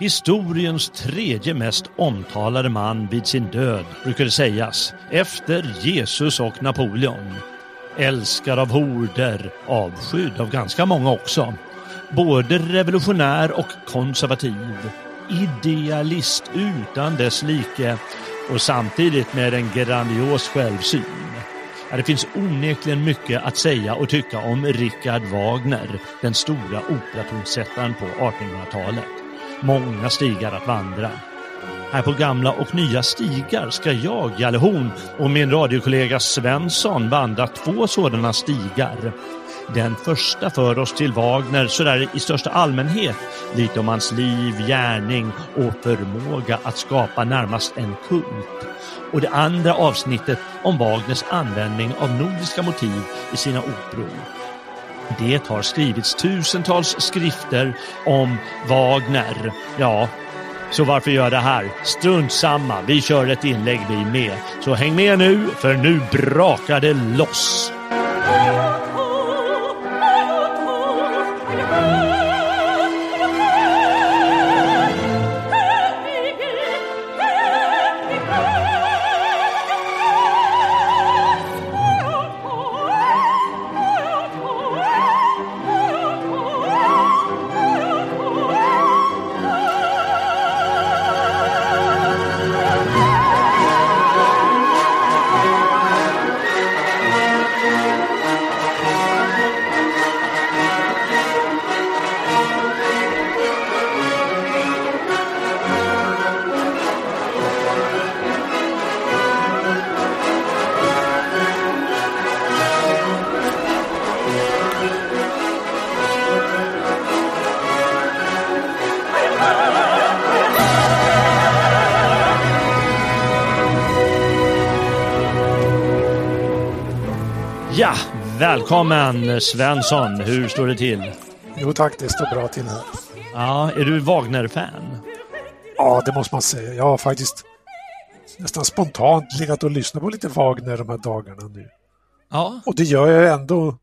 Historiens tredje mest omtalade man vid sin död, brukar det sägas, efter Jesus och Napoleon. Älskad av horder, avskydd av ganska många också. Både revolutionär och konservativ. Idealist utan dess like och samtidigt med en grandios självsyn. Ja, det finns onekligen mycket att säga och tycka om Richard Wagner, den stora operatonsättaren på 1800-talet många stigar att vandra. Här på gamla och nya stigar ska jag, Jalle Horn och min radiokollega Svensson vandra två sådana stigar. Den första för oss till Wagner sådär i största allmänhet, lite om hans liv, gärning och förmåga att skapa närmast en kult. Och det andra avsnittet om Wagners användning av nordiska motiv i sina operor. Det har skrivits tusentals skrifter om Wagner. Ja, så varför gör det här? Strunt samma, vi kör ett inlägg vi med. Så häng med nu, för nu brakar det loss. Ja, välkommen Svensson. Hur står det till? Jo tack, det står bra till här. Ja, är du Wagner-fan? Ja, det måste man säga. Jag har faktiskt nästan spontant legat och lyssnat på lite Wagner de här dagarna nu. Ja. Och det gör jag ändå.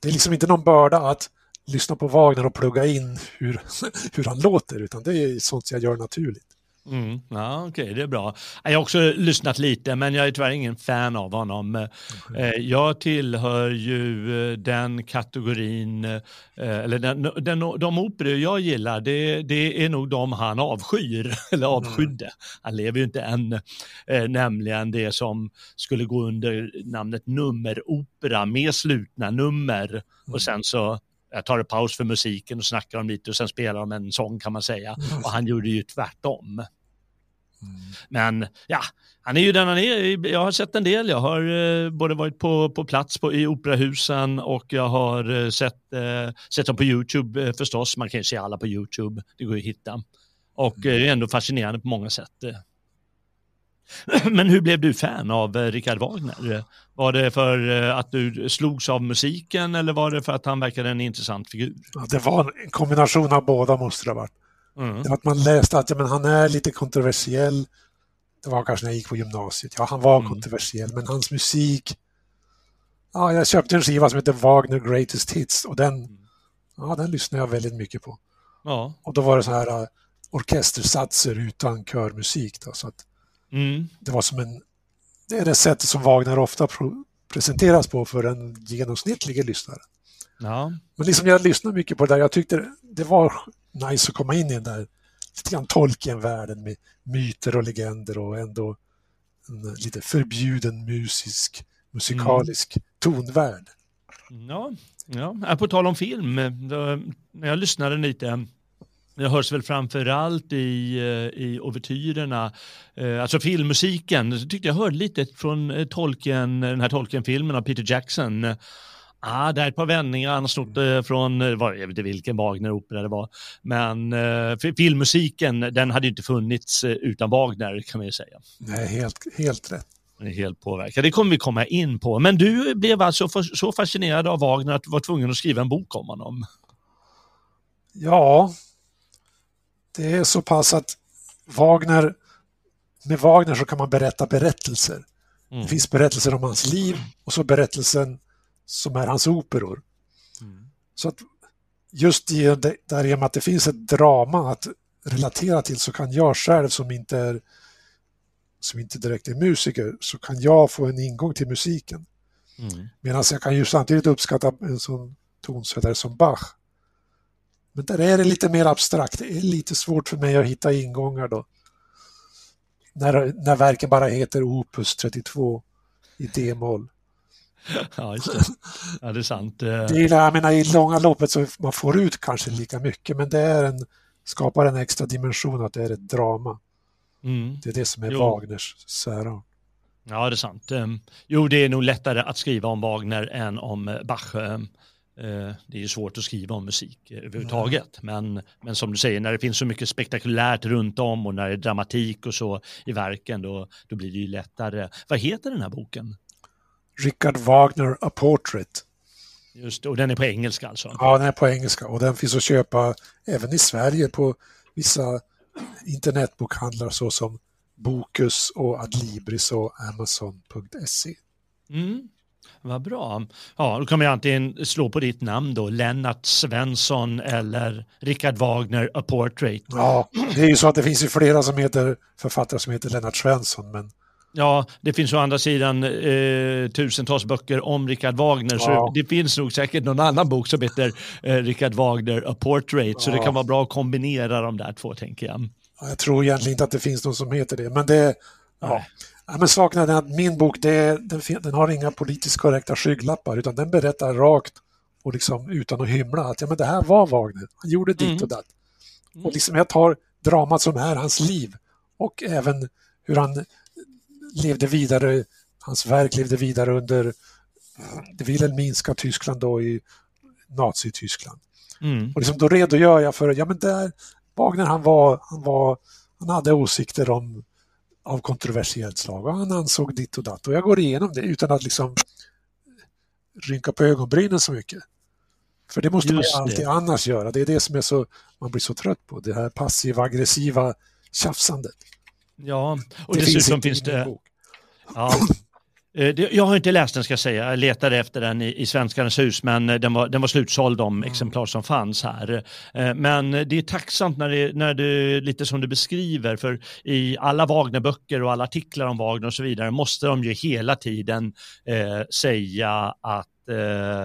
Det är liksom inte någon börda att lyssna på Wagner och plugga in hur, hur han låter, utan det är sånt jag gör naturligt. Mm, ja, Okej, okay, det är bra. Jag har också lyssnat lite, men jag är tyvärr ingen fan av honom. Mm. Jag tillhör ju den kategorin, eller den, den, de operor jag gillar, det, det, är nog de han avskyr, eller mm. avskydde. Mm. Han lever ju inte än, nämligen det som skulle gå under namnet nummeropera med slutna nummer. Mm. Och sen så jag tar en paus för musiken och snackar om lite och sen spelar de en sång kan man säga. Mm. Och han gjorde ju tvärtom. Mm. Men ja, han är ju den han är. Jag har sett en del. Jag har eh, både varit på, på plats på, i operahusen och jag har eh, sett, eh, sett dem på YouTube eh, förstås. Man kan ju se alla på YouTube. Det går ju att hitta. Och mm. det är ändå fascinerande på många sätt. Eh. Men hur blev du fan av eh, Richard Wagner? Var det för eh, att du slogs av musiken eller var det för att han verkade en intressant figur? Ja, det var en kombination av båda måste det ha varit. Mm. Det var att man läste att ja, men han är lite kontroversiell. Det var kanske när jag gick på gymnasiet. Ja, han var mm. kontroversiell, men hans musik... Ja, jag köpte en skiva som heter Wagner Greatest Hits och den, ja, den lyssnade jag väldigt mycket på. Ja. Och då var det så här uh, orkestersatser utan körmusik. Då, så att Mm. Det var som en... Det är det sättet som Wagner ofta presenteras på för en genomsnittlig lyssnare. Ja. Men liksom jag lyssnade mycket på det där. Jag tyckte det var nice att komma in i den där lite grann Tolkien-världen med myter och legender och ändå en lite förbjuden musisk, musikalisk mm. tonvärld. Ja, ja, på tal om film, då, när jag lyssnade lite Det hörs väl framförallt i, eh, i ouvertyrerna, eh, alltså filmmusiken. Så tyckte jag hörde lite från eh, Tolkien, den här Tolkien-filmen av Peter Jackson. Ah, det är ett par vändningar han snott från, jag vet inte vilken Wagner-opera det var, men eh, filmmusiken den hade inte funnits utan Wagner kan man ju säga. Nej, helt, helt rätt. Helt påverkad. Det kommer vi komma in på. Men du blev alltså så fascinerad av Wagner att du var tvungen att skriva en bok om honom? Ja, det är så pass att Wagner, med Wagner så kan man berätta berättelser. Mm. Det finns berättelser om hans liv och så berättelsen som är hans operor. Mm. Så att just i, och med att det finns ett drama att relatera till så kan jag själv som inte är som inte direkt är musiker så kan jag få en ingång till musiken. Mm. Medan jag kan ju samtidigt uppskatta en sån tonsättare som Bach men där är det lite mer abstrakt. Det är lite svårt för mig att hitta ingångar då. När, när verken bara heter Opus 32 i D-moll. Ja, just det. Ja, det är sant. Det är, jag menar, I långa loppet så man får ut kanske lika mycket, men det är en, skapar en extra dimension att det är ett drama. Mm. Det är det som är jo. Wagners särart. Ja, det är sant. Ehm, jo, det är nog lättare att skriva om Wagner än om Bach. Eh, det är ju svårt att skriva om musik överhuvudtaget. Men, men som du säger, när det finns så mycket spektakulärt runt om och när det är dramatik och så i verken, då, då blir det ju lättare. Vad heter den här boken? Richard Wagner, A Portrait. Just och den är på engelska alltså? Ja, den är på engelska och den finns att köpa även i Sverige på vissa internetbokhandlar såsom Bokus och Adlibris och Amazon.se. Mm. Vad bra. Ja, då kan man antingen slå på ditt namn då, Lennart Svensson eller Richard Wagner, A Portrait. Ja, det är ju så att det finns ju flera som heter författare som heter Lennart Svensson, men Ja, det finns å andra sidan eh, tusentals böcker om Richard Wagner, ja. så det finns nog säkert någon annan bok som heter eh, Richard Wagner, A Portrait, ja. så det kan vara bra att kombinera de där två, tänker jag. Jag tror egentligen inte att det finns någon som heter det, men det, ja, Ja, men är att min bok, det, den, den, har inga politiskt korrekta skygglappar utan den berättar rakt och liksom utan att hymla att ja, men det här var Wagner, han gjorde ditt mm. och datt. Mm. Och liksom jag tar dramat som är hans liv och även hur han levde vidare, hans verk levde vidare under det Wilhelminska Tyskland då i Nazityskland. Mm. Och liksom då redogör jag för, ja men där, Wagner han var, han var, han hade åsikter om av kontroversiellt slag och han ansåg ditt och datt och jag går igenom det utan att liksom rynka på ögonbrynen så mycket. För det måste Just man alltid det. annars göra. Det är det som är så, man blir så trött på, det här passiva aggressiva tjafsandet. Ja, och det dessutom finns, det... Ja, jag har inte läst den ska jag säga, jag letade efter den i, i Svenskarnas hus men eh, den var, den var slutsåld de mm. exemplar som fanns här. Eh, men det är tacksamt när det, när det lite som du beskriver för i alla Wagnerböcker och alla artiklar om Wagner och så vidare måste de ju hela tiden eh, säga att eh,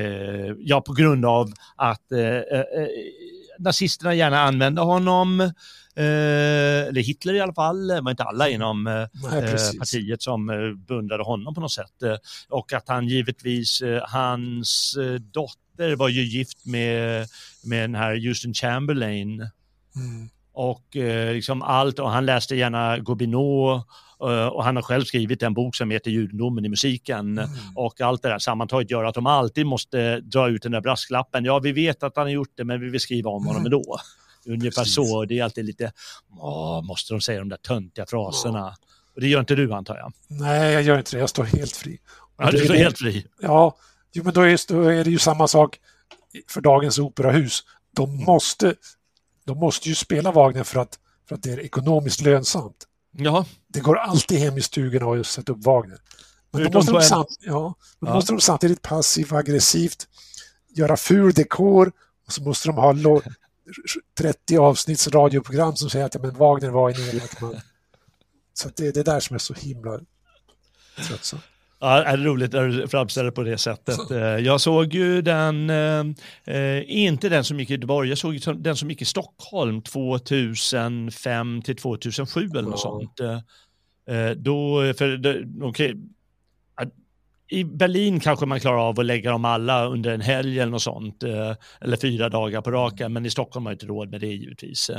eh, ja på grund av att nazisterna gärna använde honom Eh, eller Hitler i alla fall, det var inte alla inom eh, Nej, eh, partiet som beundrade honom på något sätt. Och att han givetvis, hans dotter var ju gift med, med den här Houston Chamberlain. Mm. Och liksom allt, och han läste gärna Gobineau och han har själv skrivit en bok som heter Judendomen i musiken. Mm. Och allt det där sammantaget gör att de alltid måste dra ut den där brasklappen. Ja, vi vet att han har gjort det, men vi vill skriva om honom mm. ändå. Ungefär Precis. så. Det är alltid lite, åh, måste de säga de där töntiga fraserna? Ja. Och det gör inte du antar jag? Nej, jag gör inte det. Jag står helt fri. Ja, du står helt fri? Ja, jo, men då är, då är det ju samma sak för dagens operahus. De mm. måste, de måste ju spela Wagner för att, för att det är ekonomiskt lönsamt. Ja. Det går alltid hem i stugorna och sätta upp Wagner. Men då måste, de samt, ja, ja. måste de samtidigt passivt aggressivt göra ful dekor och så måste de ha 30 avsnitts radioprogram som säger att ja, men Wagner var en elak man. Så det är det där som är så himla tröttsamt. Ja, det är roligt när du framställer det på det sättet. Eh, jag såg ju den, eh, eh, inte den som gick i Göteborg, jag såg den som gick i Stockholm 2005 till 2007 eller något sånt. Då, för, okay, i Berlin kanske man klarar av att lägga dem alla under en helg eller något sånt, eller fyra dagar på raken, men i Stockholm har man inte råd med det givetvis.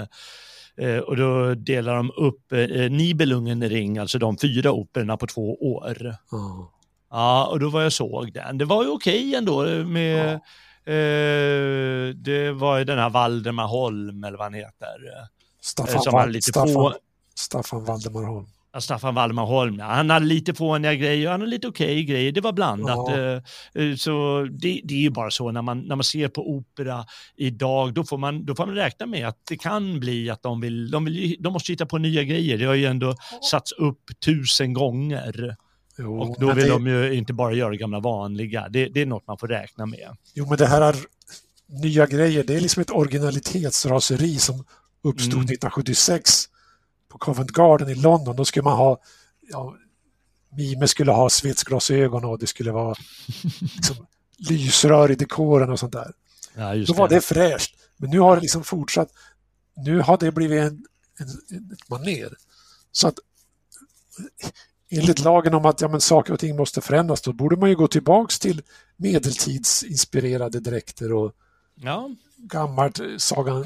Eh, och då delar de upp Nibelungen ring, alltså de fyra operorna på två år. Mm. Ja, och då var jag såg den. Det var ju okej ändå med, ja. eh, det var ju den här Valdemar Holm eller vad han heter. Staffan, som Val lite Staffan, få... Staffan Valdemar Holm. Staffan Waldemar Holm, ja, han hade lite fåniga grejer han hade lite okej okay grejer, det var blandat. Ja. Eh, så det, det, är ju bara så när man, när man ser på opera idag, då får, man, då får man räkna med att det kan bli att de vill, de, vill, de måste hitta på nya grejer. Det har ju ändå satts upp tusen gånger. Jo, och då vill det... de ju inte bara göra gamla vanliga, det, det, är något man får räkna med. Jo, men det här är nya grejer, det är liksom ett originalitetsraseri som uppstod mm. 1976 på Covent Garden i London, då skulle man ha ja, Mime skulle ha svetsglasögon och det skulle vara liksom, lysrör i dekoren och sånt där. Ja, då var det. det fräscht. Men nu har det liksom fortsatt. Nu har det blivit en, en, ett maner. Så att enligt lagen om att ja, men saker och ting måste förändras, då borde man ju gå tillbaks till medeltidsinspirerade dräkter och ja. gammalt sagan,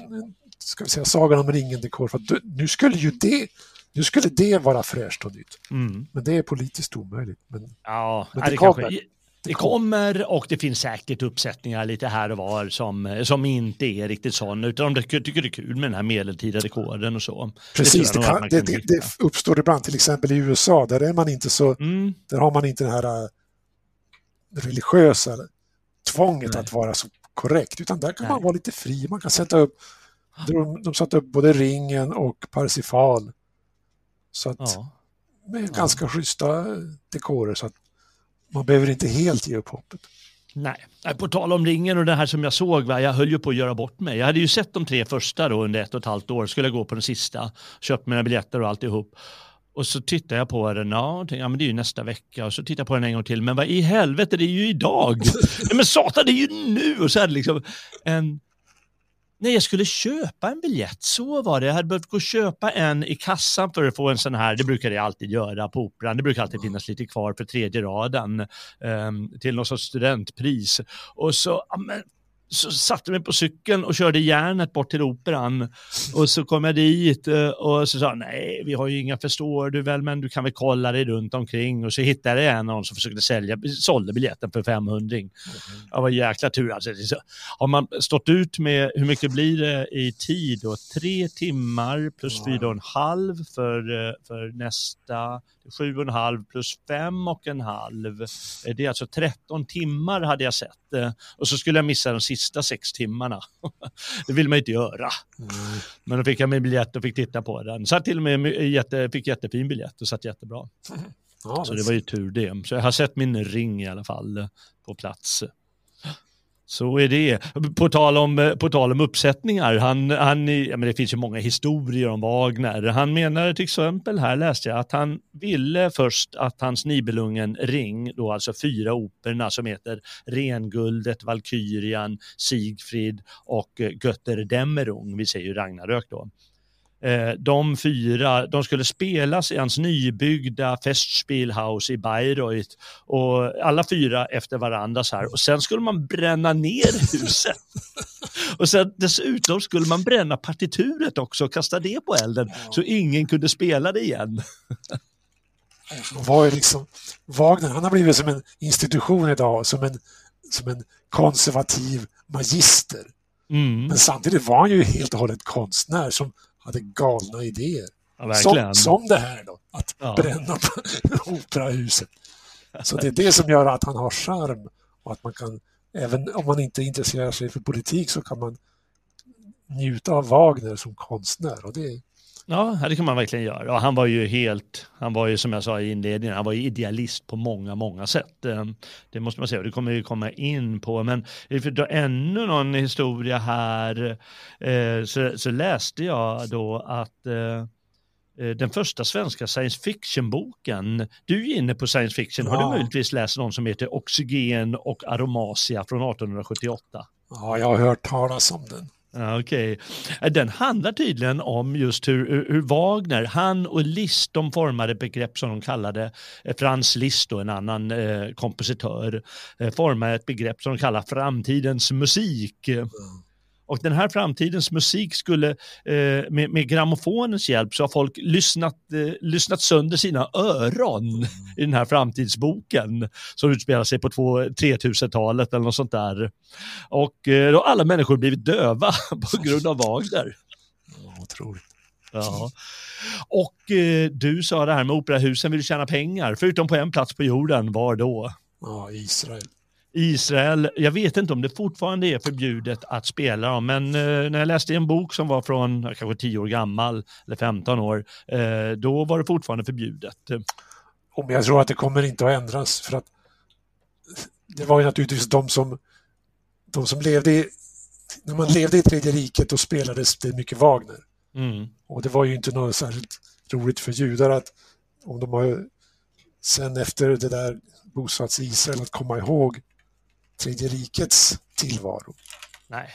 ska vi säga, Sagan om ringen-dekor. För nu skulle ju det nu skulle det vara fräscht och nytt. Mm. Men det är politiskt omöjligt. Men, ja, men det, det kommer. Kanske, det kommer och det finns säkert uppsättningar lite här och var som, som inte är riktigt sån utan de tycker det är kul med den här medeltida dekoren och så. Precis, det, kan, det, det, det, uppstår ibland till exempel i USA där är man inte så, mm. där har man inte det här äh, religiösa tvånget Nej. att vara så korrekt utan där kan Nej. man vara lite fri, man kan sätta upp de, de satte upp både ringen och Parsifal. Så att, ja. Med ja. ganska schyssta dekorer så att man behöver inte helt ge upp hoppet. Nej, på tal om ringen och det här som jag såg, va? jag höll ju på att göra bort mig. Jag hade ju sett de tre första då under ett och ett halvt år, skulle gå på den sista, köpt mina biljetter och alltihop. Och så tittar jag på den, ja, tänkte, ja men det är ju nästa vecka. Och så tittar jag på den en gång till, men vad i helvete, det är ju idag. Nej, men satan, det är ju nu! Och så det liksom en Nej, jag skulle köpa en biljett. Så var det. Jag hade behövt gå och köpa en i kassan för att få en sån här. Det brukar jag alltid göra på Operan. Det brukar alltid finnas lite kvar för tredje raden um, till någon sorts studentpris. Och så, men, så satte mig på cykeln och körde järnet bort till operan. Och så kom jag dit eh, och så sa nej, vi har ju inga förstår du väl, men du kan väl kolla dig runt omkring. Och så hittade jag någon som försökte sälja, sålde biljetten för 500. Mm. Det var jäkla tur. Alltså, har man stått ut med, hur mycket blir det i tid då? Tre timmar plus fyra och en halv för, eh, för nästa sju och en halv plus fem och en halv. Eh, det är alltså 13 timmar hade jag sett. Och så skulle jag missa de sista sex timmarna. Det vill man inte göra. Mm. Men då fick jag min biljett och fick titta på den. Så till och med jätte, fick jättefin biljett och satt jättebra. Mm. Ja, så det var ju tur det. Så jag har sett min ring i alla fall på plats. Så är det. På tal om, eh, på tal om uppsättningar, han, han, ja, men det finns ju många historier om Wagner. Han menar till exempel, här läste jag, att han ville först att hans Nibelungen ring, då alltså fyra operorna som heter Renguldet, Valkyrian, Sigfrid och eh, Götterdämmerung, vi säger ju Ragnarök då. Eh, de fyra, de skulle spelas i hans nybyggda Festspielhaus i Bayreuth och alla fyra efter varandra så här och sen skulle man bränna ner huset. och sen dessutom skulle man bränna partituret också och kasta det på elden så ingen kunde spela det igen. var liksom, Wagner, han har blivit som en institution idag, som en, som en konservativ magister. Mm. Men samtidigt var han ju helt och hållet konstnär som hade galna idéer. Ja, som, som det här då, att ja. bränna operahuset. Så det är det som gör att han har charm och att man kan, även om man inte intresserar sig för politik så kan man njuta av Wagner som konstnär. Och det, Ja, det kan man verkligen göra. Och han var ju helt, han var ju som jag sa i inledningen, han var ju idealist på många, många sätt. Ehm, det måste man säga, och det kommer vi komma in på. Men för då ännu någon historia här eh, så, så läste jag då att eh, eh, den första svenska science fiction-boken. Du är inne på science fiction. Har ja. du möjligtvis läst någon som heter Oxygen och Aromasia från 1878? Ja, jag har hört talas om den. Okej. Okay. Den handlar tydligen om just hur, hur, Wagner, han och Liszt, de formade begrepp som de kallade, eh, Frans Liszt och en annan eh, kompositör, eh, formade ett begrepp som de kallar framtidens musik. Mm. Och den här framtidens musik skulle eh, med, med grammofonens hjälp så har folk lyssnat, eh, lyssnat sönder sina öron mm. i den här framtidsboken som utspelar sig på 3000-talet eller något sånt där. Och eh, då har alla människor blivit döva på grund av Wagner. Otroligt. Ja. Och eh, du sa det här med operahusen vill tjäna pengar, förutom på en plats på jorden, var då? Ja, Israel. Israel, jag vet inte om det fortfarande är förbjudet att spela dem, men eh, när jag läste en bok som var från kanske 10 år gammal, eller 15 år, eh, då var det fortfarande förbjudet. Och jag tror att det kommer inte att ändras, för att det var ju naturligtvis de som, de som levde i, när man levde i Tredje riket då spelades det mycket Wagner. Mm. Och det var ju inte något särskilt roligt för judar att om de har sen efter det där bosatt i Israel att komma ihåg Tredje rikets tillvaro. Nej.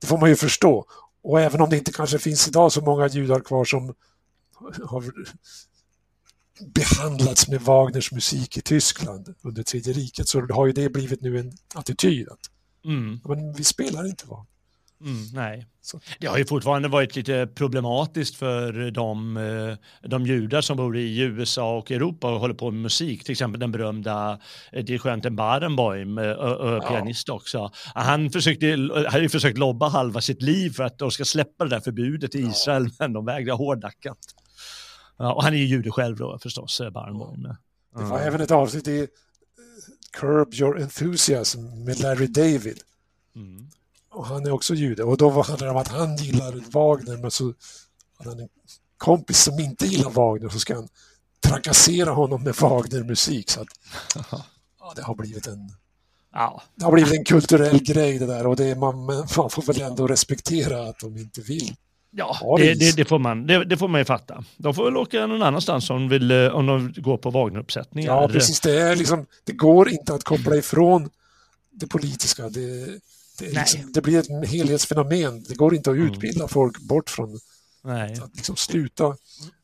Det får man ju förstå. Och även om det inte kanske finns idag så många judar kvar som har behandlats med Wagners musik i Tyskland under Tredje riket så har ju det blivit nu en attityd att mm. men vi spelar inte Wagner. Mm, nej. Så. Det har ju fortfarande varit lite problematiskt för de, eh, de judar som bor i USA och Europa och håller på med musik. Till exempel den berömda eh, dirigenten Barenboim, ja. pianist också. Han försökte, har ju försökt lobba halva sitt liv för att de ska släppa det där förbudet i Israel, ja. men de vägrar hårdnackat. Ja, och han är ju jude själv då förstås, Barenboim. Ja. Det var även ett avsnitt i Curb Your Enthusiasm med Larry David. Mm och han är också jude. Och då handlar det om att han gillar Wagner men så har han en kompis som inte gillar Wagner så ska han trakassera honom med Wagner-musik. Så att, ja, det har blivit en. Det har blivit en kulturell grej det där och det är man, man får väl ändå respektera att de inte vill. Ja, det, det, det, får man, det, det, får man ju fatta. De får väl åka någon annanstans om, vill, eh, om de går på Wagner-uppsättningar. Ja, precis. Det, är liksom, det går inte att koppla ifrån det politiska. Det, det, liksom, det, blir ett helhetsfenomen. Det går inte att mm. utbilda mm. folk bort från Nej. att liksom sluta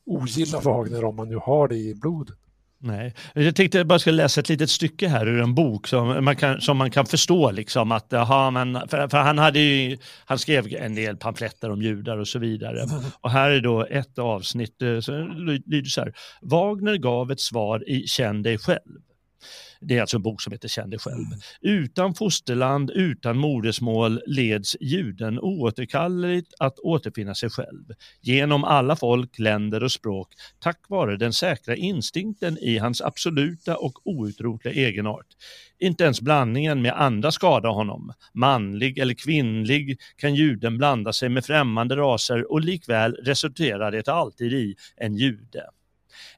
ogilla Wagner om man nu har det i blodet. Nej, jag tänkte jag bara skulle läsa ett litet stycke här ur en bok som man kan, som man kan förstå liksom att, aha, men, för, för han hade ju, han skrev en del pamfletter om judar och så vidare. Mm. Och här är då ett avsnitt, eh, så lyder så här, Wagner gav ett svar i Känn dig själv. Det är alltså en bok som heter Känn dig själv. Mm. Utan fosterland, utan modersmål leds juden oåterkalleligt att återfinna sig själv. Genom alla folk, länder och språk tack vare den säkra instinkten i hans absoluta och outrotliga egenart. Inte ens blandningen med andra skadar honom. Manlig eller kvinnlig kan juden blanda sig med främmande raser och likväl resulterar det alltid i en jude.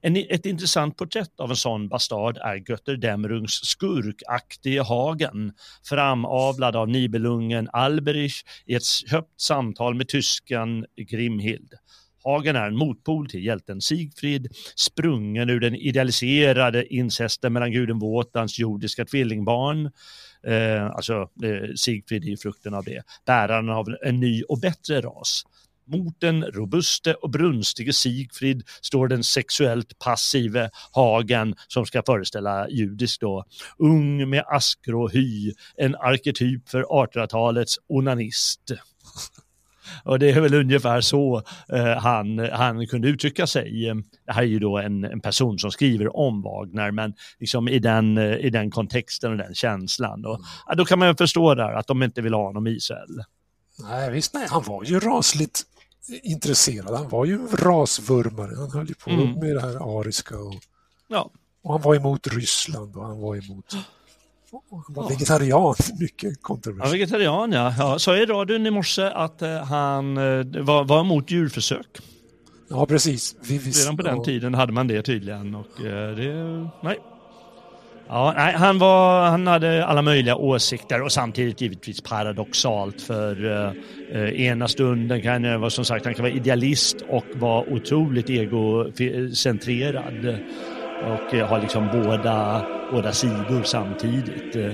En, ett intressant porträtt av en sån bastard är Götter Demrungs skurkaktige Hagen, framavlad av Nibelungen Alberich i ett högt samtal med tyskan Grimhild. Hagen är en motpol till hjälten Sigfrid, sprungen ur den idealiserade incesten mellan guden Våtans jordiska tvillingbarn. Eh, alltså eh, Sigfrid är frukten av det, bäraren av en ny och bättre ras. Mot den robuste och brunstige Sigfrid står den sexuellt passive Hagen som ska föreställa judisk då. Ung med askgrå hy, en arketyp för 1800-talets onanist. Och det är väl ungefär så eh, han, han kunde uttrycka sig. Det här är ju då en, en person som skriver om Wagner, men liksom i den, eh, i den kontexten och den känslan. Och, ja, då kan man förstå där att de inte vill ha honom i Israel. Nej, visst nej, han var ju rasligt intresserad. Han var ju en rasvurmare. Han höll ju på mm. med det här ariska. Och, ja. och han var emot Ryssland och han var emot han var ja. vegetarian, mycket kontroversiellt. Ja, vegetarian ja. ja. Sa i radion i morse att uh, han uh, var, var emot djurförsök. Ja, precis. Vi, vi, Redan på den ja. tiden hade man det tydligen och uh, det, nej, Ja, nej, han, var, han hade alla möjliga åsikter och samtidigt givetvis paradoxalt för eh, eh ena stunden kan han vara som sagt, han kan vara idealist och vara otroligt egocentrerad och eh, ha liksom båda, båda sidor samtidigt. Eh,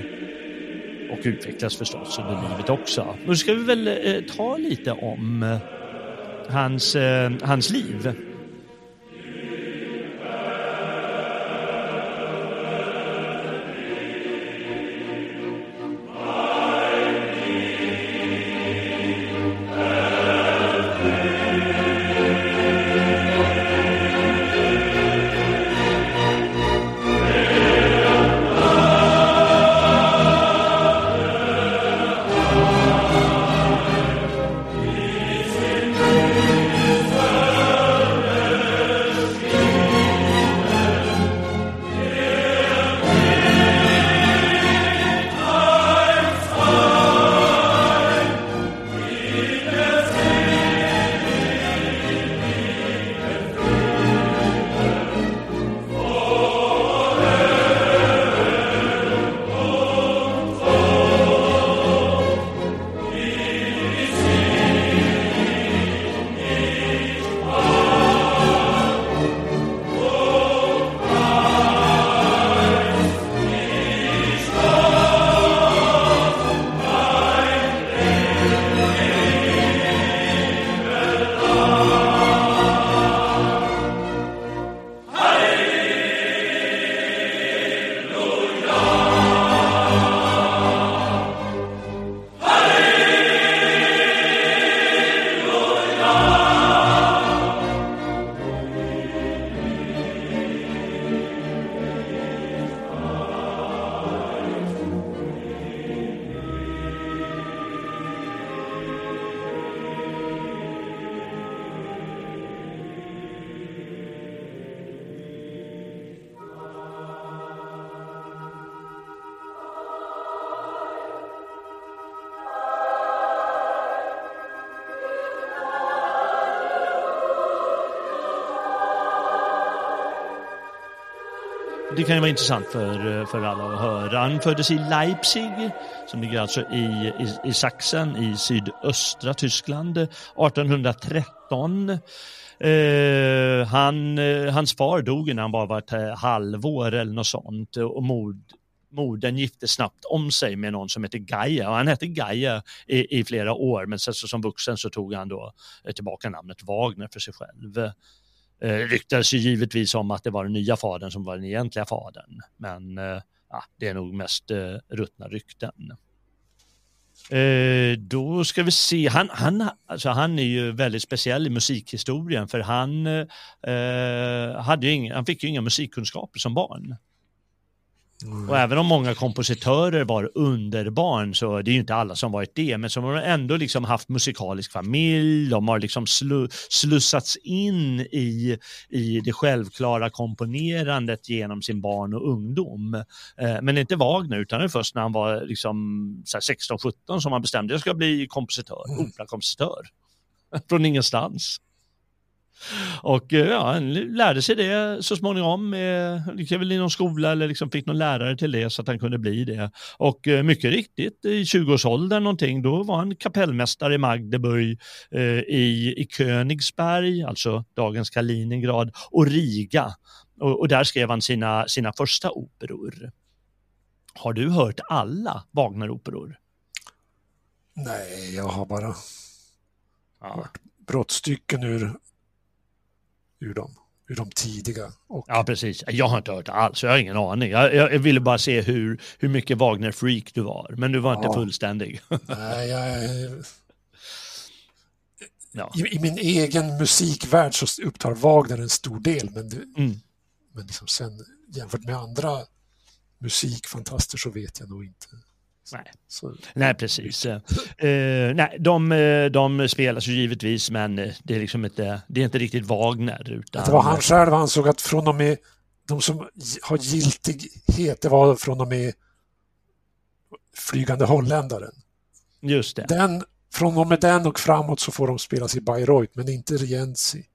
och utvecklas förstås under livet också. Nu ska vi väl eh, ta lite om eh, hans, eh, hans liv. Kan ju vara intressant för, eh, för alla att höra. Han föddes i Leipzig, som ligger alltså i, i, i Sachsen i sydöstra Tyskland, 1813. Eh, han, eh, hans far dog när han bara var ett eh, halvår eller något sånt och mod, modern gifte snabbt om sig med någon som hette Gaia. Och han hette Gaia i, i flera år men sen så som vuxen så tog han då eh, tillbaka namnet Wagner för sig själv. Eh, ryktades ju givetvis om att det var den nya fadern som var den egentliga fadern. Men eh, ja, det är nog mest eh, ruttna rykten. Eh, då ska vi se, han, han, alltså han är ju väldigt speciell i musikhistorien för han, eh, hade ju inga, han fick ju inga musikkunskaper som barn. Mm. Och även om många kompositörer var underbarn så det är ju inte alla som varit det, men som har ändå liksom haft musikalisk familj, de har liksom slu, slussats in i, i det självklara komponerandet genom sin barn och ungdom. Eh, men inte Wagner, utan det först när han var liksom 16-17 som han bestämde jag ska bli kompositör, mm. operakompositör. Från ingenstans. Och eh, ja, han lärde sig det så småningom, eh, väl i någon skola eller liksom fick någon lärare till det så att han kunde bli det. Och eh, mycket riktigt, i 20-årsåldern någonting, då var han kapellmästare i Magdeburg, eh, i, i Königsberg, alltså dagens Kaliningrad, och Riga. Och, och där skrev han sina, sina första operor. Har du hört alla Wagner-operor? Nej, jag har bara ja. hört brottstycken ur ur dem, ur de tidiga. Och... Ja, precis. Jag har inte hört alls, jag har ingen aning. Jag, jag ville bara se hur, hur mycket Wagner-freak du var, men du var ja. inte fullständig. Nej, jag... Ja. I, I, min egen musikvärld så upptar Wagner en stor del, men, det, mm. men liksom sen jämfört med andra musikfantaster så vet jag nog inte. Nej, så. nej precis. Uh, nej, de, eh, de spelas ju givetvis men eh, det är liksom inte, det är inte riktigt Wagner. Utan... Det var han själv ansåg att från och med de som har giltighet, det var från och med Flygande holländaren. Just det. Den, från och med den och framåt så får de spelas i Bayreuth men inte Rienzi.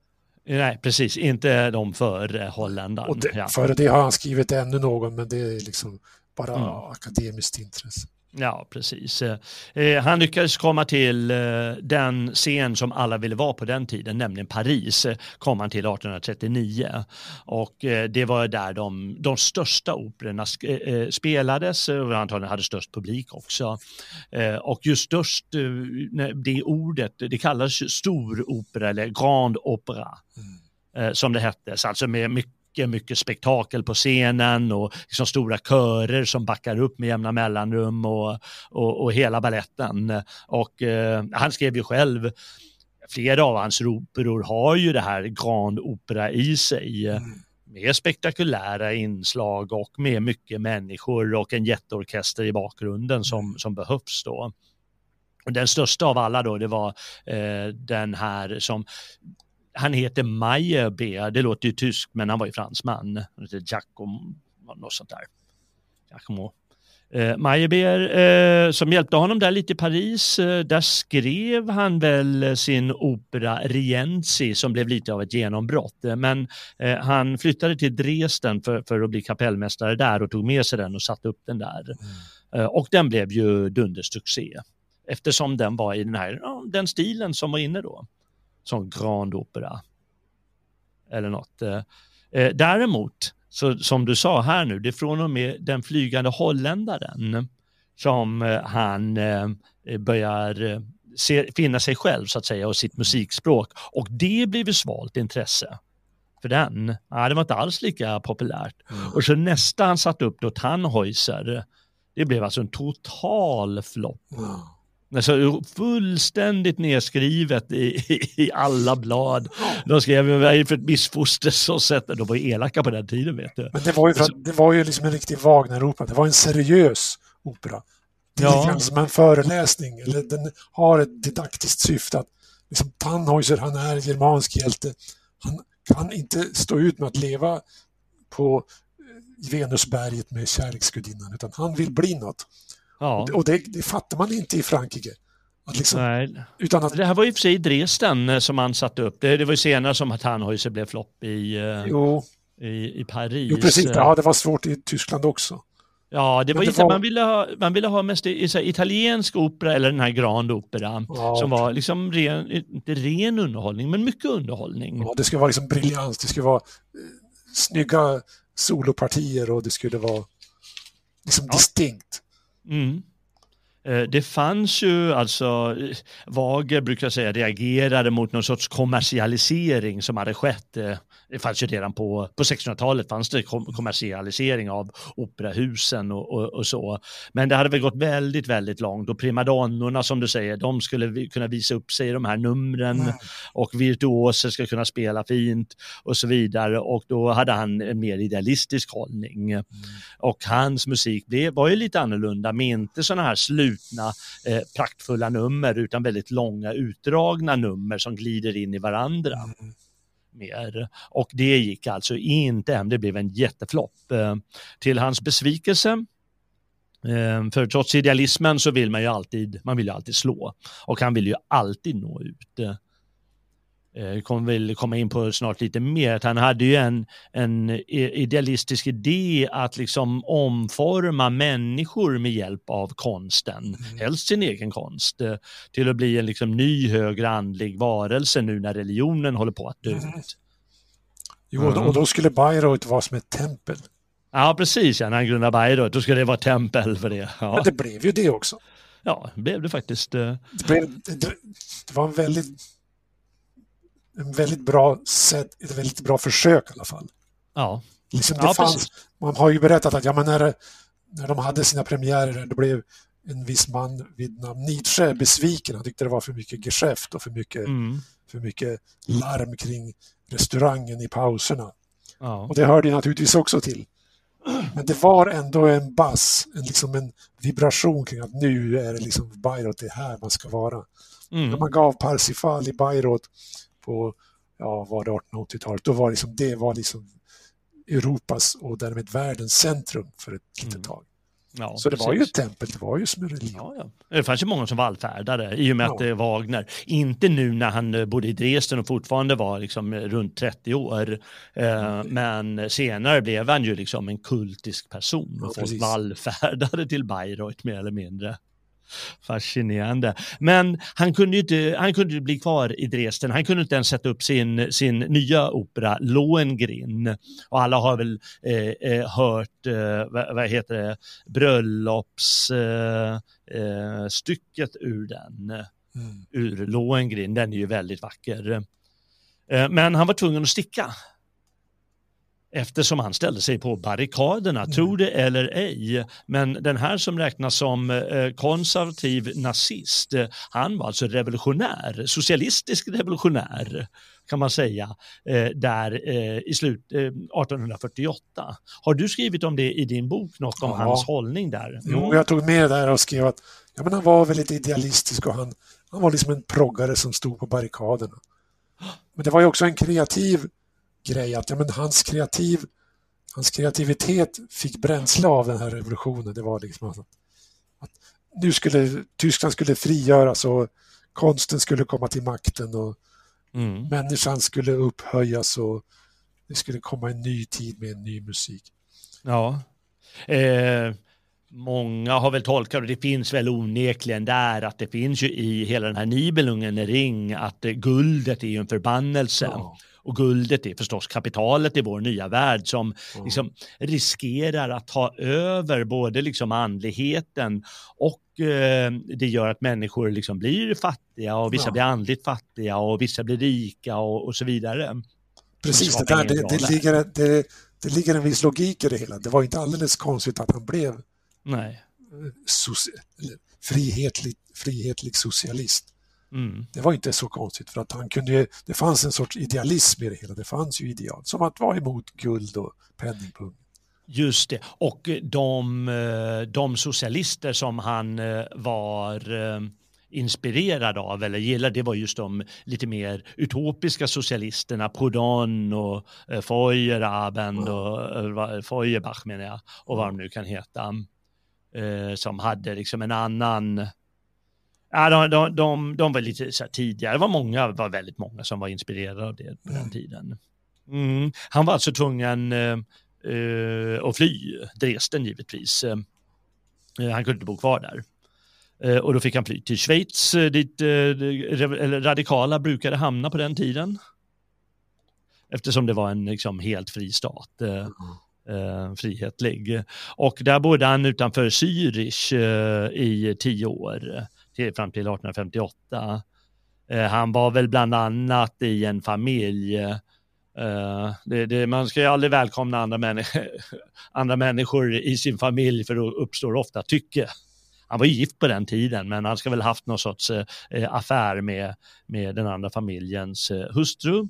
Nej, precis. Inte de för holländaren. Och det, ja. Före det har han skrivit ännu någon men det är liksom bara mm. akademiskt intresse. Ja, precis. Eh, han lyckades komma till eh, den scen som alla ville vara på den tiden, nämligen Paris, eh, kom han till 1839. Och eh, det var där de, de största operorna eh, spelades och antagligen hade störst publik också. Eh, och just störst, det ordet, det kallas stor opera eller grand opera. Mm. som det hette, alltså med mycket mycket, mycket spektakel på scenen och liksom stora körer som backar upp med jämna mellanrum och, och, och hela balletten. Och eh, han skrev ju själv flera av hans operor har ju det här grand opera i sig. Mm. Med spektakulära inslag och med mycket människor och en jätteorkester i bakgrunden som, mm. som behövs då. Och den största av alla då, det var eh, den här som han heter Meyerbeer, det låter ju tyskt men han var ju fransman. Giacomo, något sånt där. Giacomo. Eh, Meyerbeer eh, som hjälpte honom där lite i Paris, eh, där skrev han väl sin opera Rienzi som blev lite av ett genombrott. Eh, men eh, han flyttade till Dresden för, för att bli kapellmästare där och tog med sig den och satte upp den där. Mm. Eh, och den blev ju dundersuccé eftersom den var i den här, den stilen som var inne då som Grand Opera. Eller något. Eh, eh, däremot, så, som du sa här nu, det är från och med den flygande holländaren som eh, han börjar se, finna sig själv så att säga och sitt musikspråk. Och det ju svalt intresse för den. Ja, det var inte alls lika populärt. Mm. Och så nästa han satte upp då, Tannhäuser, det blev alltså en total flopp. Mm. Alltså, fullständigt nedskrivet i, i, alla blad. De skrev det för ett missfoster så sett. De var ju elaka på den tiden vet du. Men det var ju, för, det var ju liksom en riktig Wagner-opera. Det var en seriös opera. Det är ja. lite som en föreläsning. Eller den har ett didaktiskt syfte. Att liksom, Tannhäuser, han är germansk hjälte. Han kan inte stå ut med att leva på Venusberget med kärleksgudinnan utan han vill bli något. Ja. Och det, det fattar man inte i Frankrike. Liksom, Nej. Utan att... Det här var ju för sig i Dresden eh, som man satte upp. Det, det var ju senare som Tannhäuser blev flopp i, eh, jo. i, i Paris. Jo, precis. Ja, det var svårt i Tyskland också. Ja, det var, det var... Man, ville ha, man ville ha mest i, så italiensk opera eller den här Grand Opera ja, som var liksom ren, inte ren underhållning, men mycket underhållning. Ja, det skulle vara liksom briljans, det skulle vara eh, snygga solopartier och det skulle vara liksom ja. distinkt. Mm. Eh, det fanns ju alltså, eh, Wager brukar säga reagerade mot någon sorts kommersialisering som hade skett eh, det fanns ju redan på, på 1600-talet fanns det kommersialisering av operahusen och, och, och, så. Men det hade väl gått väldigt, väldigt långt och primadonnorna som du säger, de skulle kunna visa upp sig i de här numren mm. och virtuoser ska kunna spela fint och så vidare och då hade han en mer idealistisk hållning. Mm. Och hans musik blev, var ju lite annorlunda med inte sådana här slutna eh, praktfulla nummer utan väldigt långa utdragna nummer som glider in i varandra. Mm mer. Och det gick alltså inte hem, det blev en jätteflopp. Eh, till hans besvikelse eh, för trots idealismen så vill man ju alltid, man vill ju alltid slå och han vill ju alltid nå ut. Eh, kommer väl komma in på snart lite mer, att han hade ju en, en idealistisk idé att liksom omforma människor med hjälp av konsten, mm. helst sin egen konst, eh, till att bli en liksom ny högre andlig varelse nu när religionen håller på att dö mm. ut. Jo, mm. och då skulle Bayreuth vara som ett tempel. Ja, precis, ja, när han grundade Bayreuth, då skulle det vara tempel för det. Ja. Men det blev ju det också. Ja, det blev det faktiskt. Eh. Det, blev, det, det var en väldigt en väldigt bra sätt, ett väldigt bra försök i alla fall. Ja. Liksom det ja, fanns, man har ju berättat att ja, men när, när de hade sina premiärer, då blev en viss man vid namn Nietzsche besviken. Han tyckte det var för mycket geschäft och för mycket, mm. för mycket larm kring restaurangen i pauserna. Ja. Och det hörde naturligtvis också till. Men det var ändå en bass, en, liksom en vibration kring att nu är det liksom Bayreuth, det är här man ska vara. Mm. När man gav Parsifal i Bayreuth på ja, var det 1880-talet, då var liksom, det var liksom Europas och därmed världens centrum för ett litet mm. tag. Ja, så det var ju ett tempel, det var ju som en religion. Ja, ja. Det fanns ju många som vallfärdade i och med att eh, Wagner, inte nu när han eh, bodde i Dresden och fortfarande var liksom runt 30 år, mm. men senare blev han ju liksom en kultisk person och folk vallfärdade till Bayreuth mer eller mindre. Fascinerande. Men han kunde ju inte, han kunde bli kvar i Dresden. Han kunde inte ens sätta upp sin, sin nya opera Lohengrin. Och alla har väl eh, eh hört, eh, vad, heter det, bröllopsstycket eh, ur den. Mm. Ur Lohengrin. Den är ju väldigt vacker. Eh, men han var tvungen att sticka eftersom han ställde sig på barrikaderna, mm. tro det eller ej. Men den här som räknas som eh, konservativ nazist, eh, han var alltså revolutionär, socialistisk revolutionär kan man säga, eh, där i slut 1848. Har du skrivit om det i din bok, något om ja. hans hållning där? Mm. Jo, jag tog med det där och skrev att ja, men han var väldigt idealistisk och han, han var liksom en proggare som stod på barrikaderna. Men det var ju också en kreativ grej att ja, men hans, kreativ, hans kreativitet fick bränsle av den här revolutionen. Det var liksom att, att nu skulle Tyskland skulle frigöras och konsten skulle komma till makten och mm. människan skulle upphöjas och det skulle komma en ny tid med en ny musik. Ja. Eh, många har väl tolkat och det finns väl onekligen där att det finns ju i hela den här Nibelungen ring att guldet är ju en förbannelse. Ja. Och guldet är förstås kapitalet i vår nya värld som mm. liksom riskerar att ta över både liksom andligheten och eh, det gör att människor liksom blir fattiga och vissa ja. blir andligt fattiga och vissa blir rika och, och så vidare. Precis, det, där, det, det, ligger, det, det ligger en viss logik i det hela. Det var inte alldeles konstigt att han blev Nej. frihetlig, frihetlig socialist. Mm. Det var inte så konstigt för att han kunde, det fanns en sorts idealism i det hela. Det fanns ju ideal, som att vara emot guld och penningpung. Just det, och de, de socialister som han eh, var eh, inspirerad av eller gillade, det var just de lite mer utopiska socialisterna, Proudhon och eh, Feuerabend och Feuerbach menar jag, och vad de nu kan heta, som hade liksom en annan Ja, de, de, de, de var lite så här tidigare, det var många, var väldigt många som var inspirerade av det på den mm. tiden. Mm. Han var alltså tvungen uh, uh, att fly Dresden givetvis. Uh, han kunde inte bo kvar där. och då fick han fly till Schweiz, dit radikala brukade hamna på den tiden. Eftersom det var en liksom, helt fri stat. Mm. frihetlig. Och där bodde han utanför Zürich i tio år till, fram till 1858. Eh, han var väl bland annat i en familj Uh, det, det, man ska ju aldrig välkomna andra, männi andra människor i sin familj för då uppstår ofta tycke. Han var gift på den tiden men han ska väl haft någon sorts uh, affär med, med den andra familjens uh, hustru.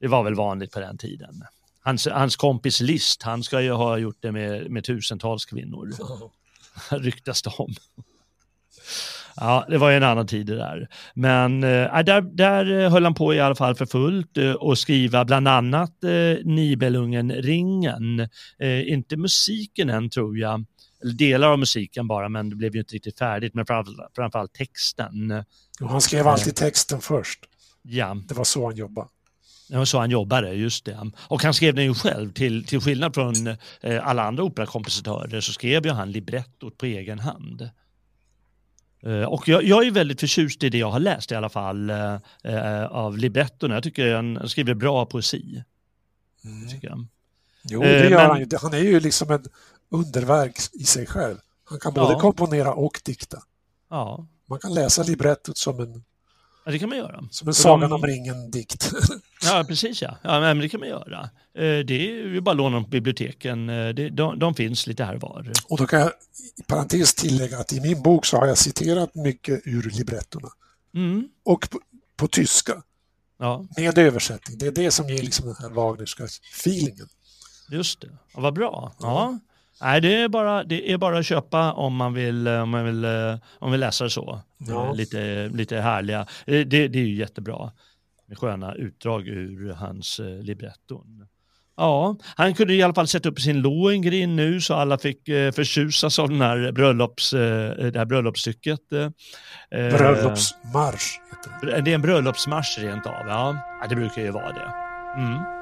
Det var väl vanligt på den tiden. Hans, hans kompis List, han ska ju ha gjort det med, med tusentals kvinnor. Ryktas det om. Ja, det var ju en annan tid det där. Men äh, där, där höll han på i alla fall för fullt äh, och skriva bland annat äh, Nibelungen-ringen. Äh, inte musiken än tror jag, eller delar av musiken bara, men det blev ju inte riktigt färdigt, men framförallt, framförallt texten. Och han skrev alltid texten först. Ja. Det var så han jobbade. Det var så han jobbade, just det. Och han skrev den ju själv, till, till skillnad från eh, alla andra operakompositörer så skrev ju han librettot på egen hand. Eh, och jag, jag, är väldigt förtjust i det jag har läst i alla fall eh, eh av librettorna. Jag tycker han skriver bra poesi. Mm. Jo, det gör Men... han ju. Han är ju liksom ett underverk i sig själv. Han kan både ja. komponera och dikta. Ja. Man kan läsa librettot som en Ja, det kan man göra. Som en Sagan om ringen-dikt. ja, precis ja. ja men det kan man göra. Eh, det är ju bara att låna dem på biblioteken. Eh, de, de finns lite här var. Och då kan jag i parentes tillägga att i min bok så har jag citerat mycket ur librettorna. Mm. Och på, på tyska. Ja. Med översättning. Det är det som ger liksom den här Wagnerska feelingen. Just det. Ja, vad bra. Ja. Nej, det är, bara, det är bara att köpa om man vill, om man vill, om man vill läsa det så. Ja. Lite, lite härliga. Det, det är ju jättebra med sköna utdrag ur hans eh, libretton. Ja, han kunde i alla fall sätta upp sin Lohengrin nu så alla fick eh, förtjusas av den här bröllops, eh, det här bröllopsstycket. Eh, Bröllopsmarsch heter det. Det är en bröllopsmarsch rent av, ja. ja det brukar ju vara det. Mm.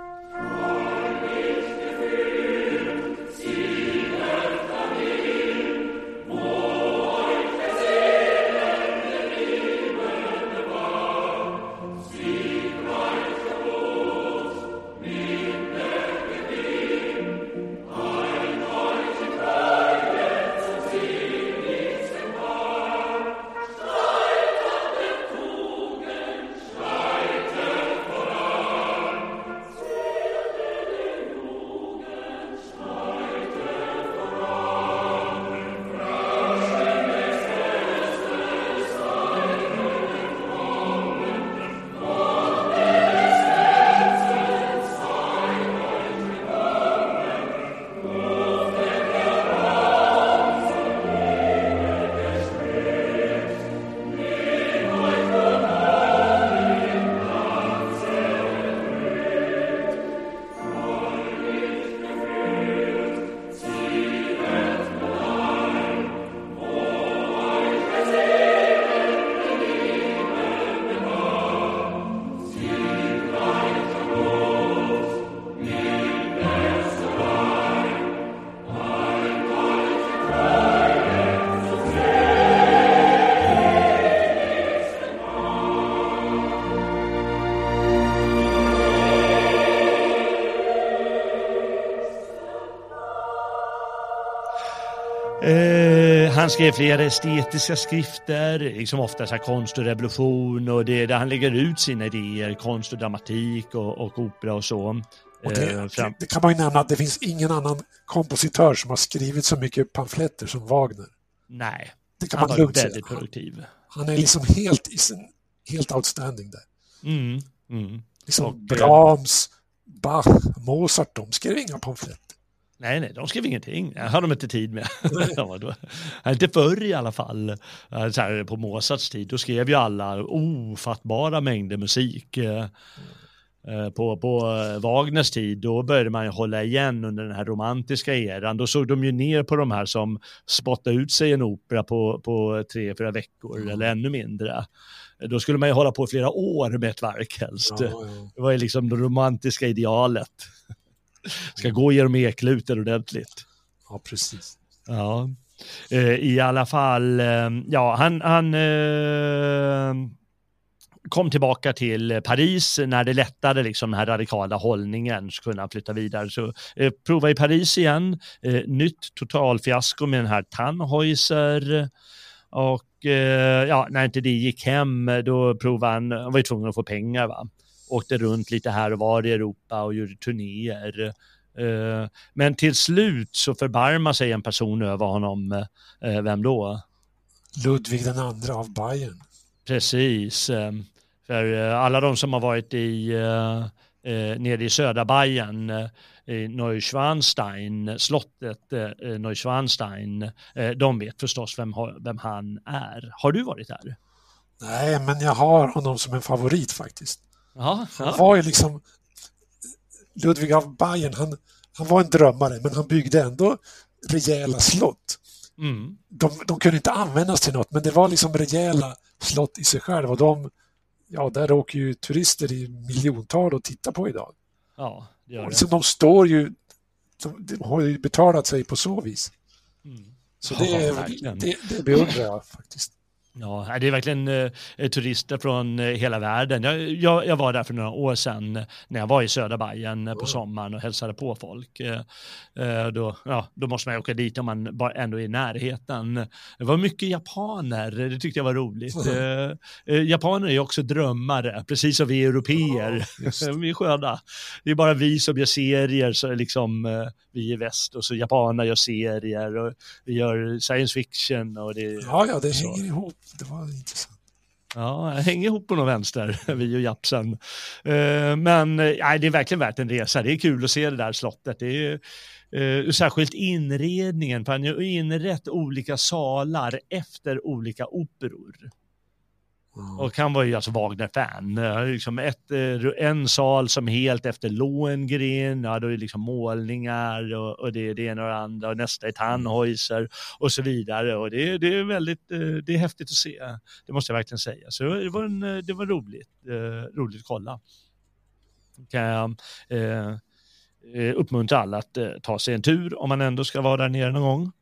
Han skrev flera estetiska skrifter, liksom ofta så konst och revolution och det är där han lägger ut sina idéer, konst och dramatik och, och opera och så. Och det, eh, det, det, kan man ju nämna att det finns ingen annan kompositör som har skrivit så mycket pamfletter som Wagner. Nej, det kan han man var väldigt säga. produktiv. Han, han, är liksom helt, helt outstanding där. Mm, mm. Liksom och, eh, Brahms, Bach, Mozart, de skrev inga pamfletter. Nej, nej, de skrev ingenting. Det har de inte tid med. inte förr i alla fall. Så här, på Mozarts tid, då skrev ju alla ofattbara mängder musik. Mm. På, på Wagners tid, då började man ju hålla igen under den här romantiska eran. Då såg de ju ner på de här som spottade ut sig en opera på, på tre, fyra veckor mm. eller ännu mindre. Då skulle man ju hålla på flera år med ett verk helst. Ja, ja. Det var ju liksom det romantiska idealet ska gå genom ekluten ordentligt. Ja, precis. Ja, eh, i alla fall, eh, ja, han, han eh, kom tillbaka till Paris när det lättade liksom den här radikala hållningen så kunde han flytta vidare. Så eh, prova i Paris igen, eh, nytt totalfiasko med den här Tannhäuser och eh, ja, när inte det gick hem då provade han, han var ju tvungen att få pengar va åkte runt lite här och var i Europa och gjorde turnéer. Eh, men till slut så förbarmar sig en person över honom. Eh, vem då? Ludvig den andra av Bayern. Precis. Eh, för alla de som har varit i, nere i södra Bayern, Neuschwanstein, slottet Neuschwanstein, de vet förstås vem, vem han är. Har du varit där? Nej, men jag har honom som en favorit faktiskt. Ja. Han var ju liksom Ludvig av Bayern, han, han var en drömmare men han byggde ändå rejäla slott. Mm. De, de kunde inte användas till något men det var liksom rejäla slott i sig själva och de, ja där åker ju turister i miljontal och tittar på idag. Ja, det gör det. Liksom, de står ju, de, de har ju betalat sig på så vis. Mm. Så det, ja, det, det beundrar jag faktiskt. Ja, det är verkligen eh, turister från eh, hela världen. Jag, jag, jag, var där för några år sedan när jag var i södra Bayern eh, på sommaren och hälsade på folk. Eh, eh, då, ja, då måste man åka dit om man bara ändå är i närheten. Det var mycket japaner, det tyckte jag var roligt. Eh, japaner är också drömmare, precis som vi europeer. Ja, vi är sköna. Det är bara vi som gör serier, så liksom vi i väst och så japaner gör serier och vi gör science fiction. Och det, ja, ja, det så. hänger ihop det var intressant. Ja, hänger ihop på någon vänster, vi och Japsen. Eh, men eh, nej, det är verkligen värt en resa. Det är kul att se det där slottet. Det är ju, särskilt inredningen, för han har inrett olika salar efter olika operor. Mm. Och han var ju alltså Wagner-fan. Liksom ett, eh, en sal som helt efter Lohengrin, ja, då är det liksom målningar och, och det, det ena och det andra och nästa är Tannhäuser och så vidare. Och det, det är väldigt, eh, det är häftigt att se, det måste jag verkligen säga. Så det var, en, eh, det var roligt, roligt att kolla. Kan jag eh, uppmuntra alla att ta sig en tur om man ändå ska vara där nere någon gång.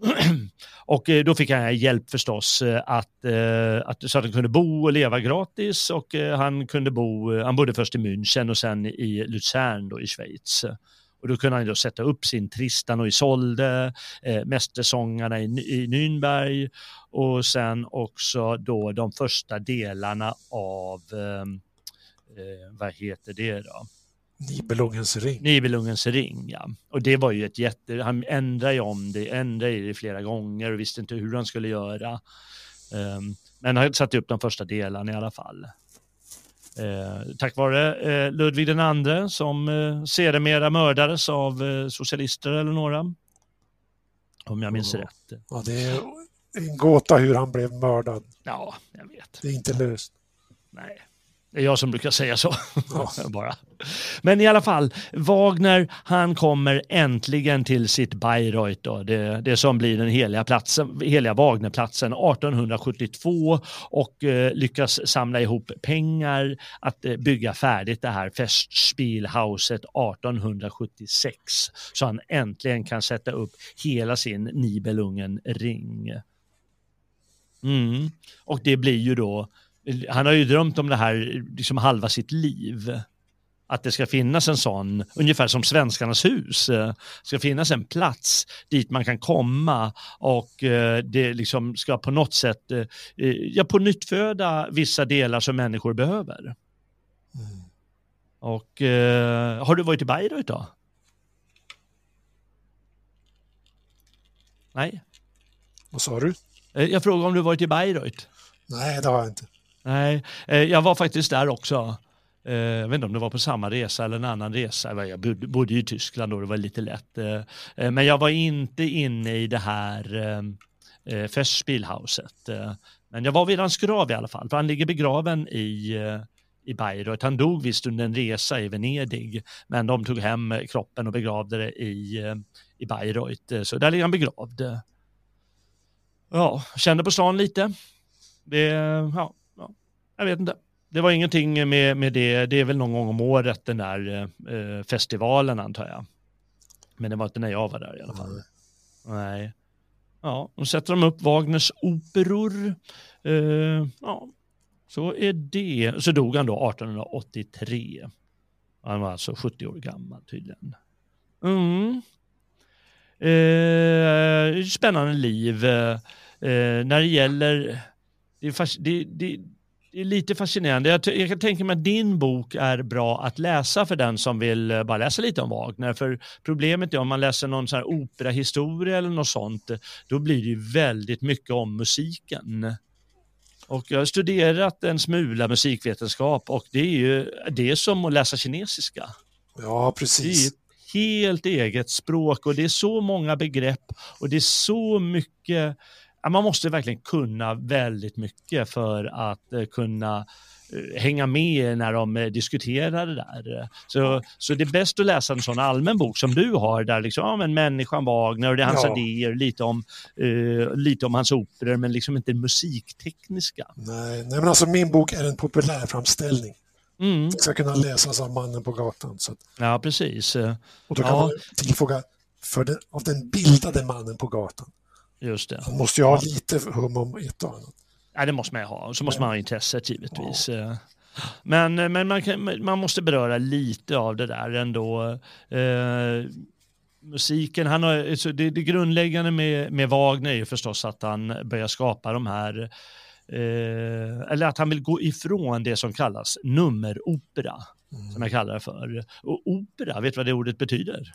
och eh, då fick han hjälp förstås eh, att, eh, att, så att han kunde bo och leva gratis och han kunde bo, han bodde först i München och sen i Luzern då i Schweiz. Och då kunde han då sätta upp sin Tristan och Isolde, eh, Mästersångarna i, i Nürnberg och sen också då de första delarna av, eh, vad heter det då? Nibelungens ring. Nibelungens ring, ja. Och det var ju ett jätte... Han ändrade ju om det, ändrade det flera gånger och visste inte hur han skulle göra. Um, men han satte upp de första delarna i alla fall. Uh, tack vare uh, Ludvig den andre som uh, sedermera mördades av uh, socialister eller några. Om jag minns ja. rätt. Ja, det är en gåta hur han blev mördad. Ja, jag vet. Det är inte löst. Nej. Det är jag som brukar säga så. Ja. Bara. Men i alla fall, Wagner, han kommer äntligen till sitt Bayreuth, då, det, det som blir den heliga, platsen, heliga Wagnerplatsen 1872 och eh, lyckas samla ihop pengar att eh, bygga färdigt det här Festspielhauset 1876 så han äntligen kan sätta upp hela sin Nibelungen-ring. Mm. Och det blir ju då han har ju drömt om det här liksom halva sitt liv. Att det ska finnas en sån, ungefär som Svenskarnas hus, eh, ska finnas en plats dit man kan komma och eh, det liksom ska på något sätt, eh, ja på nytt föda vissa delar som människor behöver. Mm. Och har du varit i Bayreuth då? Nej. Vad sa du? Jag frågade om du varit i Bayreuth. Nej, det har jag inte. Nej, eh, jag var faktiskt där också. Eh, jag vet inte om det var på samma resa eller en annan resa. Jag bodde i Tyskland då, det var lite lätt. Eh, men jag var inte inne i det här Festspielhauset. Men jag var vid hans grav i alla fall, för han ligger begraven i, i Bayreuth. Han dog visst under en resa i Venedig, men de tog hem kroppen och begravde det i, i Bayreuth. Så där ligger han begravd. Ja, kände på stan lite. Det, ja, jag vet inte. Det var ingenting med, med det. Det är väl någon gång om året den där eh, festivalen antar jag. Men det var inte när jag var där i alla fall. Mm. Nej. Ja, då sätter de upp Wagners operor. Eh, ja, så är det. Så dog han då 1883. Han var alltså 70 år gammal tydligen. Mm. Eh, spännande liv. Eh, när det gäller det, är det, det, det är lite fascinerande. Jag, jag, kan tänka mig att din bok är bra att läsa för den som vill eh, bara läsa lite om Wagner. För problemet är om man läser någon sån här operahistoria eller något sånt, då blir det ju väldigt mycket om musiken. Och jag har studerat en smula musikvetenskap och det är ju det är som att läsa kinesiska. Ja, precis. Det är ett helt eget språk och det är så många begrepp och det är så mycket man måste verkligen kunna väldigt mycket för att eh, kunna eh, hänga med när de eh, diskuterar det där. Så, så det är bäst att läsa en sån allmän bok som du har där liksom, ja, men människan Wagner och det är hans ja. idéer, lite om, uh, lite om hans operor men liksom inte musiktekniska. Nej, nej men alltså min bok är en populärframställning. Mm. Den ska kunna läsas av mannen på gatan. Så att... Ja, precis. Och då kan ja. man tillfoga för den, av den bildade mannen på gatan. Just det. Man måste ju ha lite hum om ett och annat. Ja, det måste man ju ha. Och så måste man ha intresset givetvis. Ja. Men, men man, kan, man måste beröra lite av det där ändå. Eh, musiken, han har, det, det grundläggande med, med Wagner är ju förstås att han börjar skapa de här, eh, eller att han vill gå ifrån det som kallas nummeropera, mm. som jag kallar det för. Och opera, vet du vad det ordet betyder?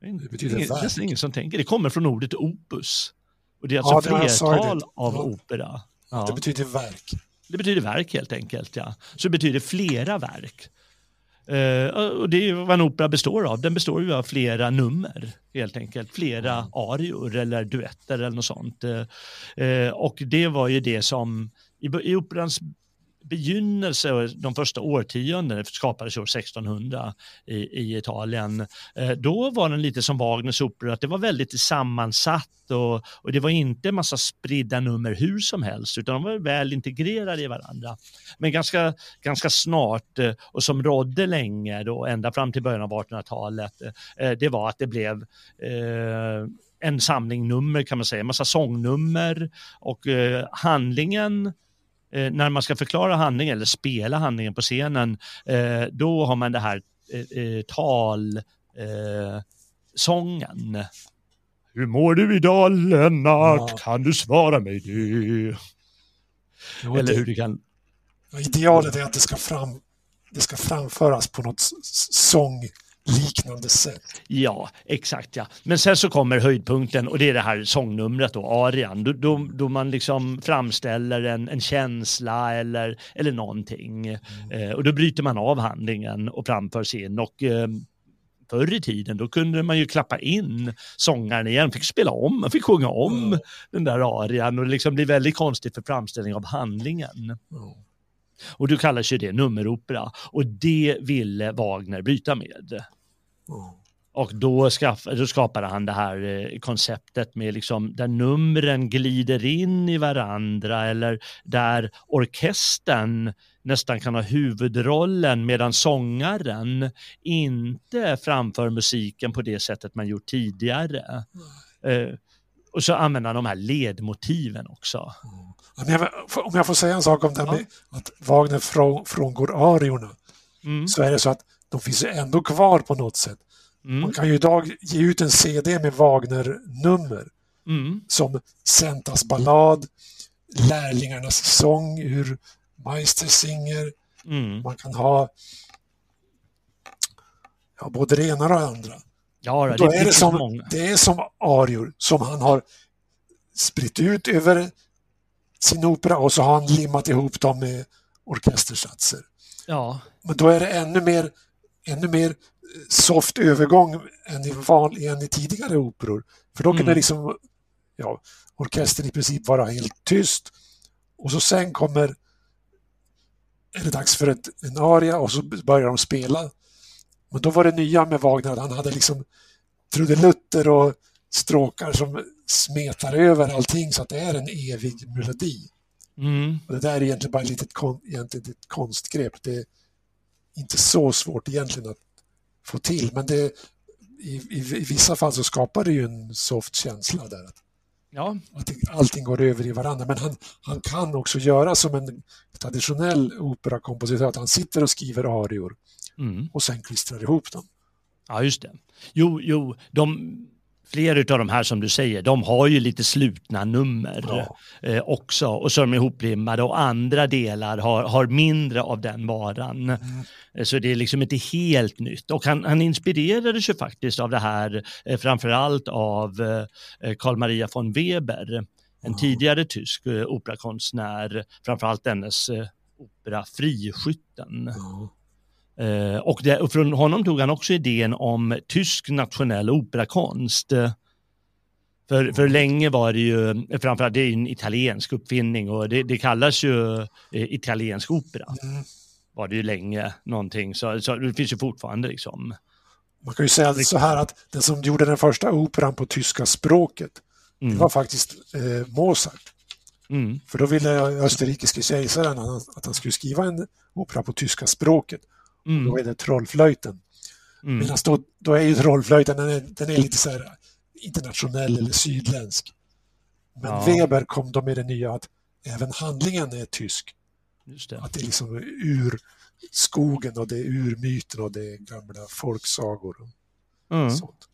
Det betyder ingen, verk. Det är ingen som tänker. Det kommer från ordet opus. Och det är alltså ja, flertal av ja. opera. Ja. Det betyder verk. Det betyder verk helt enkelt, ja. Så det betyder flera verk. Uh, och det är vad en opera består av. Den består ju av flera nummer, helt enkelt. Flera arior eller duetter eller något sånt. Uh, och det var ju det som i, i operans begynnelse, de första årtiondena, skapades år 1600 i, i Italien, eh, då var den lite som Wagners opera, att det var väldigt sammansatt och, och det var inte en massa spridda nummer hur som helst, utan de var väl integrerade i varandra. Men ganska, ganska snart, eh, och som rådde länge, då, ända fram till början av 1800-talet, eh, det var att det blev eh, en samling nummer kan man säga, en massa sångnummer och eh, handlingen eh, när man ska förklara handlingen eller spela handlingen på scenen, eh, då har man det här eh, eh talsången. Eh, Hur mår du idag Lennart? Ja. Kan du svara mig det? Jo, eller hur det kan... Idealet är att det ska, fram, det ska framföras på något sång liknande sätt. Ja, exakt ja. Men sen så kommer höjdpunkten och det är det här sångnumret då, arian, då, då, då man liksom framställer en, en känsla eller, eller någonting. Mm. Eh, och då bryter man av handlingen och framför sin och eh, förr i tiden då kunde man ju klappa in sångaren igen, fick spela om, man fick sjunga om mm. den där arian och det liksom blir väldigt konstigt för framställning av handlingen. Mm. Och då kallas ju det nummeropera och det ville Wagner bryta med. Och då, skaff, då skapade han det här eh, konceptet med liksom där numren glider in i varandra eller där orkestern nästan kan ha huvudrollen medan sångaren inte framför musiken på det sättet man gjort tidigare. Mm. och så använder han de här ledmotiven också. Mm. Om jag får säga en sak om det här med att Wagner frångår ariorna. Mm. Så är det så att de finns ju ändå kvar på något sätt. Mm. Man kan ju idag ge ut en CD med Wagner-nummer mm. som Sentas ballad, Lärlingarnas sång, hur Meistersinger, mm. man kan ha ja, både det ena och det andra. Ja, det, är, är det, som, det är som arior som han har spritt ut över sin opera och så har han limmat ihop dem med orkestersatser. Ja. Men då är det ännu mer ännu mer soft övergång än i, van, än i tidigare operor. För då kunde mm. liksom ja, orkestern i princip vara helt tyst och så sen kommer är det dags för ett, en aria och så börjar de spela. Men då var det nya med Wagner, han hade liksom trudelutter och stråkar som smetar över allting så att det är en evig melodi. Mm. Och det där är egentligen bara ett litet kon, egentligen ett konstgrepp. Det, inte så svårt egentligen att få till, men det, i, i, i vissa fall så skapar det ju en soft känsla där. Ja. Att allting går över i varandra, men han, han kan också göra som en traditionell operakompositör, att han sitter och skriver arior mm. och sen klistrar ihop dem. Ja, just det. Jo, jo, de flera av de här som du säger, de har ju lite slutna nummer ja. eh, också och så är de ihoprimmade och andra delar har, har mindre av den varan. Mm. Eh, så det är liksom inte helt nytt och han, han inspirerades ju faktiskt av det här eh, framförallt av eh, Carl Maria von Weber, en mm. tidigare tysk eh, operakonstnär, framförallt dennes eh, opera Friskytten. Mm. Eh, och, det, och från honom tog han också idén om tysk nationell operakonst. För, för länge var det ju, framförallt det är en italiensk uppfinning och det, det kallas ju eh, italiensk opera. Mm. Var det ju länge någonting, så, så det finns ju fortfarande liksom. Man kan ju säga så här att den som gjorde den första operan på tyska språket, mm. det var faktiskt eh, Mozart. Mm. För då ville österrikiske kejsaren att han skulle skriva en opera på tyska språket. Mm. Då är det trollflöjten. Mm. Medan då, då är ju trollflöjten, den är, den är lite så här internationell eller sydländsk. Men ja. Weber kom då med det nya att även handlingen är tysk. Det. Att det är liksom ur skogen och det är ur myten och det är gamla folksagor. Och mm. sånt.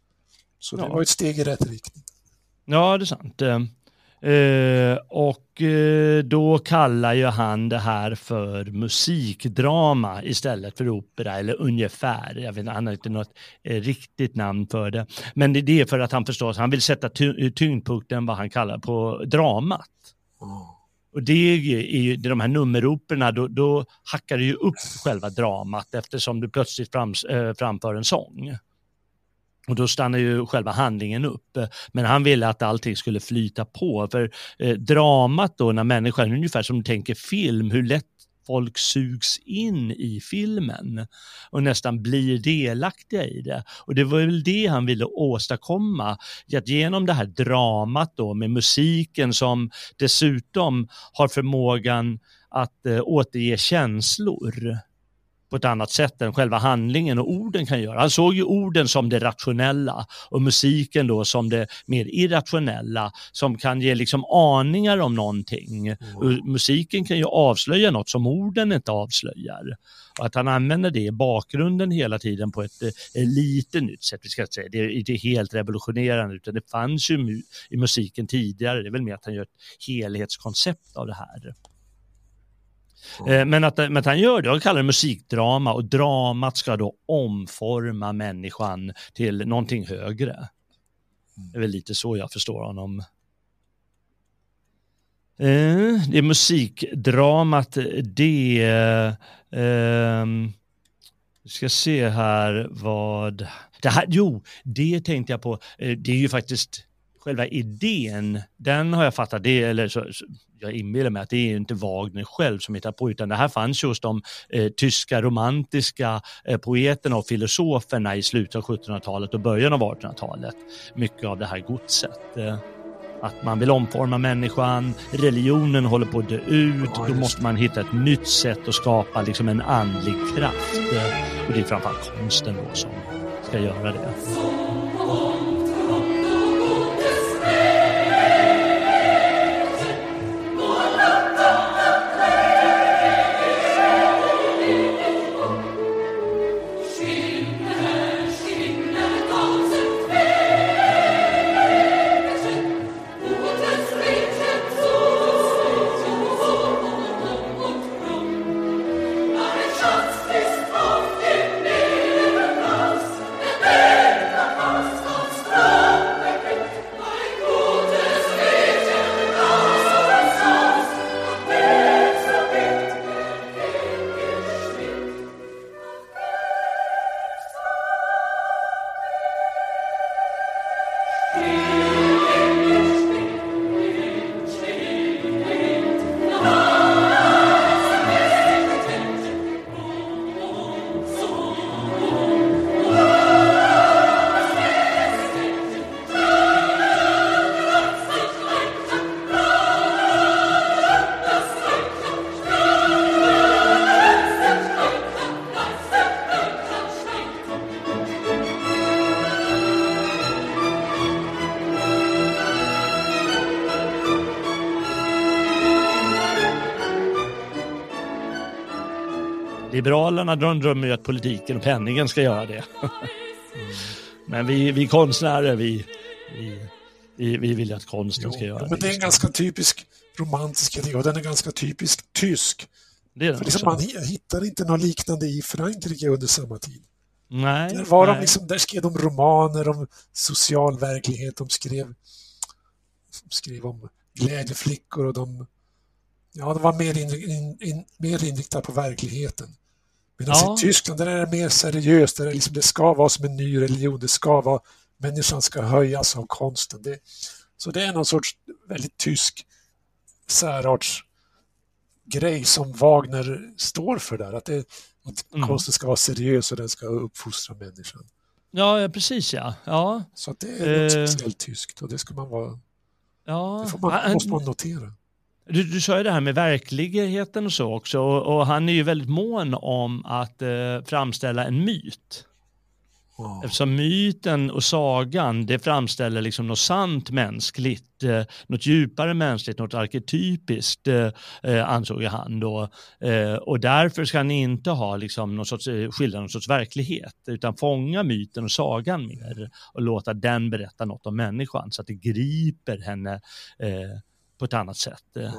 Så det ja. var ett steg i rätt riktning. Ja, det är sant. Eh, och eh, då kallar ju han det här för musikdrama istället för opera eller ungefär. Jag vet, han har inte något eh, riktigt namn för det. Men det, det är för att han förstås, han vill sätta ty tyngdpunkten vad han kallar på dramat. Och det är ju de här nummeroperna, då, då hackar det ju upp själva dramat eftersom du plötsligt fram, framför en sång. Och då stannar ju själva handlingen upp. Men han ville att allting skulle flyta på. För eh, dramat då när människan, ungefär som du tänker film, hur lätt folk sugs in i filmen och nästan blir delaktiga i det. Och det var väl det han ville åstadkomma, att genom det här dramat då med musiken som dessutom har förmågan att eh, återge känslor på ett annat sätt än själva handlingen och orden kan göra. Han såg ju orden som det rationella och musiken då som det mer irrationella som kan ge liksom aningar om någonting. Mm. Musiken kan ju avslöja något som orden inte avslöjar. Och att han använder det i bakgrunden hela tiden på ett eh, lite nytt sätt. Vi ska säga. Det är inte helt revolutionerande utan det fanns ju mu i musiken tidigare. Det är väl mer att han gör ett helhetskoncept av det här. Mm. Men, att, men att han gör det, han kallar det musikdrama och dramat ska då omforma människan till någonting högre. Det är väl lite så jag förstår honom. Eh, det är musikdramat, det... Eh, vi ska se här vad... Det här, jo, det tänkte jag på. Det är ju faktiskt själva idén, den har jag fattat, det, eller så, jag inbillar mig att det är inte Wagner själv som hittar på, utan det här fanns ju hos de eh, tyska romantiska eh, poeterna och filosoferna i slutet av 1700-talet och början av 1800-talet. Mycket av det här godset. Eh, att man vill omforma människan, religionen håller på att dö ut, ja, då måste man hitta ett nytt sätt att skapa liksom en andlig kraft. Och det är framförallt konsten då som ska göra det. Liberalerna de drömmer ju att politiken och penningen ska göra det. Men vi, vi konstnärer, vi, vi, vi vill att konsten ska göra det. Men det är en ganska typisk romantisk idé och den är ganska typisk tysk. Det är För liksom man hittar inte något liknande i Frankrike under samma tid. Nej, där, var nej. De liksom, där skrev de romaner om social verklighet, de skrev, de skrev om glädjeflickor och de, ja, de var mer, in, in, in, mer inriktade på verkligheten. Medan ja. i Tyskland där är det mer seriöst, där det, liksom, det ska vara som en ny religion, det ska vara, människan ska höjas av konsten. Det, så det är någon sorts väldigt tysk särarts grej som Wagner står för där, att, det, att mm. konsten ska vara seriös och den ska uppfostra människan. Ja, precis ja. ja. Så det är något uh, speciellt tyskt och det ska man vara... Ja. Det man, måste man notera. Du, du sa ju det här med verkligheten och så också och, och han är ju väldigt mån om att eh, framställa en myt. Wow. Eftersom myten och sagan det framställer liksom något sant mänskligt, eh, något djupare mänskligt, något arketypiskt eh, eh ansåg han då. Eh, och därför ska han inte ha liksom någon sorts, eh, skildra någon sorts verklighet utan fånga myten och sagan mer och låta den berätta något om människan så att det griper henne eh, på ett annat sätt. Mm.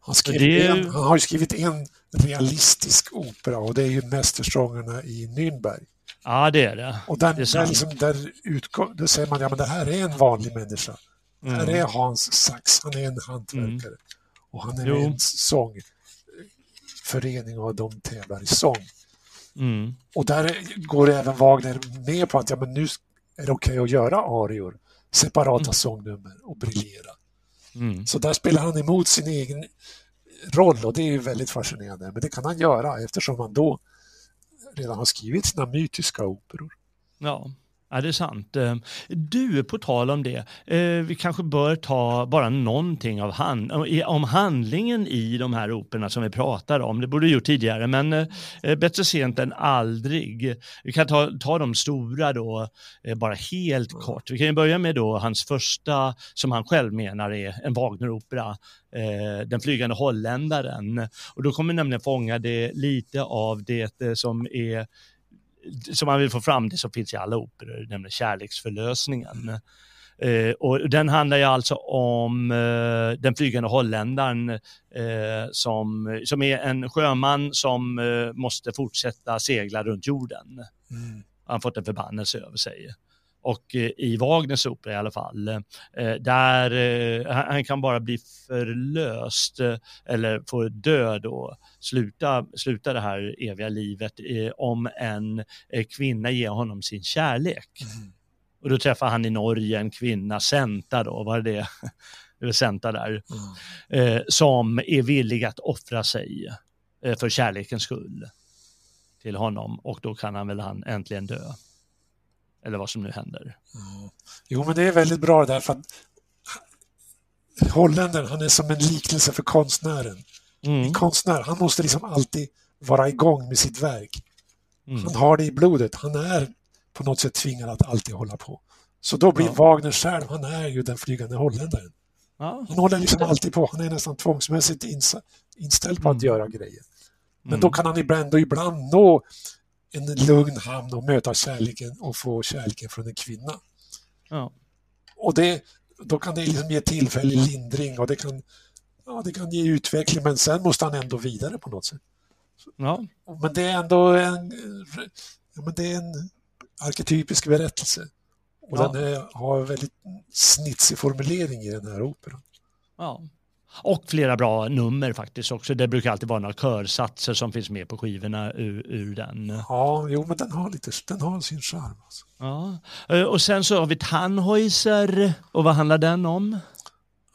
Han, det... en, han, har ju skrivit en realistisk opera och det är ju Mästersångerna i Nürnberg. Ja, det är det. Och den, det är där, liksom, där, utgår, där säger man ja, men det här är en vanlig människa. Mm. Här är Hans Sachs, han är en hantverkare. Mm. Och han är med i en sångförening och de tävlar i sång. Mm. Och där går även Wagner med på att ja, men nu är det okej okay att göra arior, separata mm. sångnummer och briljera. Mm. Så där spelar han emot sin egen roll och det är ju väldigt fascinerande. Men det kan han göra eftersom han då redan har skrivit sina mytiska operor. Ja. Ja, det är sant. Eh, du, på tal om det, eh, vi kanske bör ta bara någonting av hand, om handlingen i de här operorna som vi pratar om. Det borde vi gjort tidigare, men eh, bättre sent än aldrig. Vi kan ta, ta de stora då, bara helt kort. Vi kan börja med då hans första, som han själv menar är en Wagneropera, Den flygande holländaren. Och då kommer nämligen fånga det lite av det som är som man vill få fram det som finns i alla operor, nämligen kärleksförlösningen. Eh, och den handlar ju alltså om eh, den flygande holländaren eh, som, som är en sjöman som eh, måste fortsätta segla runt jorden. Mm. Han har fått en förbannelse över sig. Och eh, i Wagners opera i alla fall, eh, där han kan bara bli förlöst eller få dö då, sluta, sluta det här eviga livet om en kvinna ger honom sin kärlek. Mm. Och då träffar han i Norge en kvinna, Senta då, var det det? Senta där, mm. som är villig att offra sig för kärlekens skull till honom och då kan han väl han äntligen dö. Eller vad som nu händer. Mm. Jo, men det är väldigt bra därför att holländaren, han är som en liknelse för konstnären. Mm. En konstnär, han måste liksom alltid vara igång med sitt verk. Mm. Han har det i blodet, han är på något sätt tvingad att alltid hålla på. Så då blir ja. Wagner själv, han är ju den flygande holländaren. Ja. Han håller liksom alltid på, han är nästan tvångsmässigt inställd på att mm. göra grejer. Men då mm. kan han ibland, ibland nå en lugn hamn och möta kärleken och få kärleken från en kvinna. Ja. Och det, då kan det liksom ge tillfällig lindring och det kan, ja, det kan ge utveckling men sen måste han ändå vidare på något sätt. Ja. Men det är ändå en, ja, men det är en arketypisk berättelse. Och ja. den är, har en väldigt snitsig formulering i den här operan. Ja. Och flera bra nummer faktiskt också. Det brukar alltid vara några körsatser som finns med på skivorna ur, ur den. Ja, jo men den har, lite, den har sin charm. Alltså. Ja. Och sen så har vi Tannhäuser. Och vad handlar den om?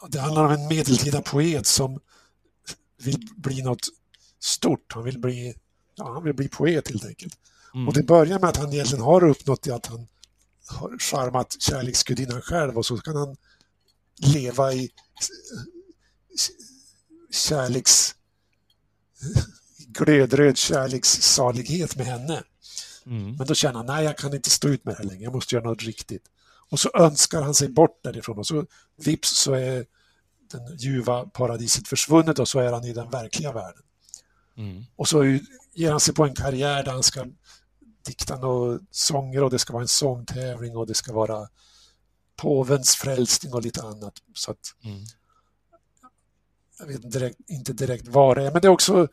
Det handlar om en medeltida poet som vill bli något stort. Han vill bli, ja, han vill bli poet helt enkelt. Mm. Och det börjar med att han egentligen har uppnått det att han har charmat kärleksgudinnan själv och så kan han leva i kärleks glödröd kärlekssalighet med henne. Mm. Men då känner han, nej jag kan inte stå ut med det här längre, jag måste göra något riktigt. Och så önskar han sig bort därifrån och så vips så är den ljuva paradiset försvunnet och så är han i den verkliga världen. Mm. Och så ger han sig på en karriär där han ska dikta några sånger och det ska vara en sångtävling och det ska vara påvens frälsning och lite annat. Så att mm jag vet inte direkt, inte direkt vad det är, men det är också,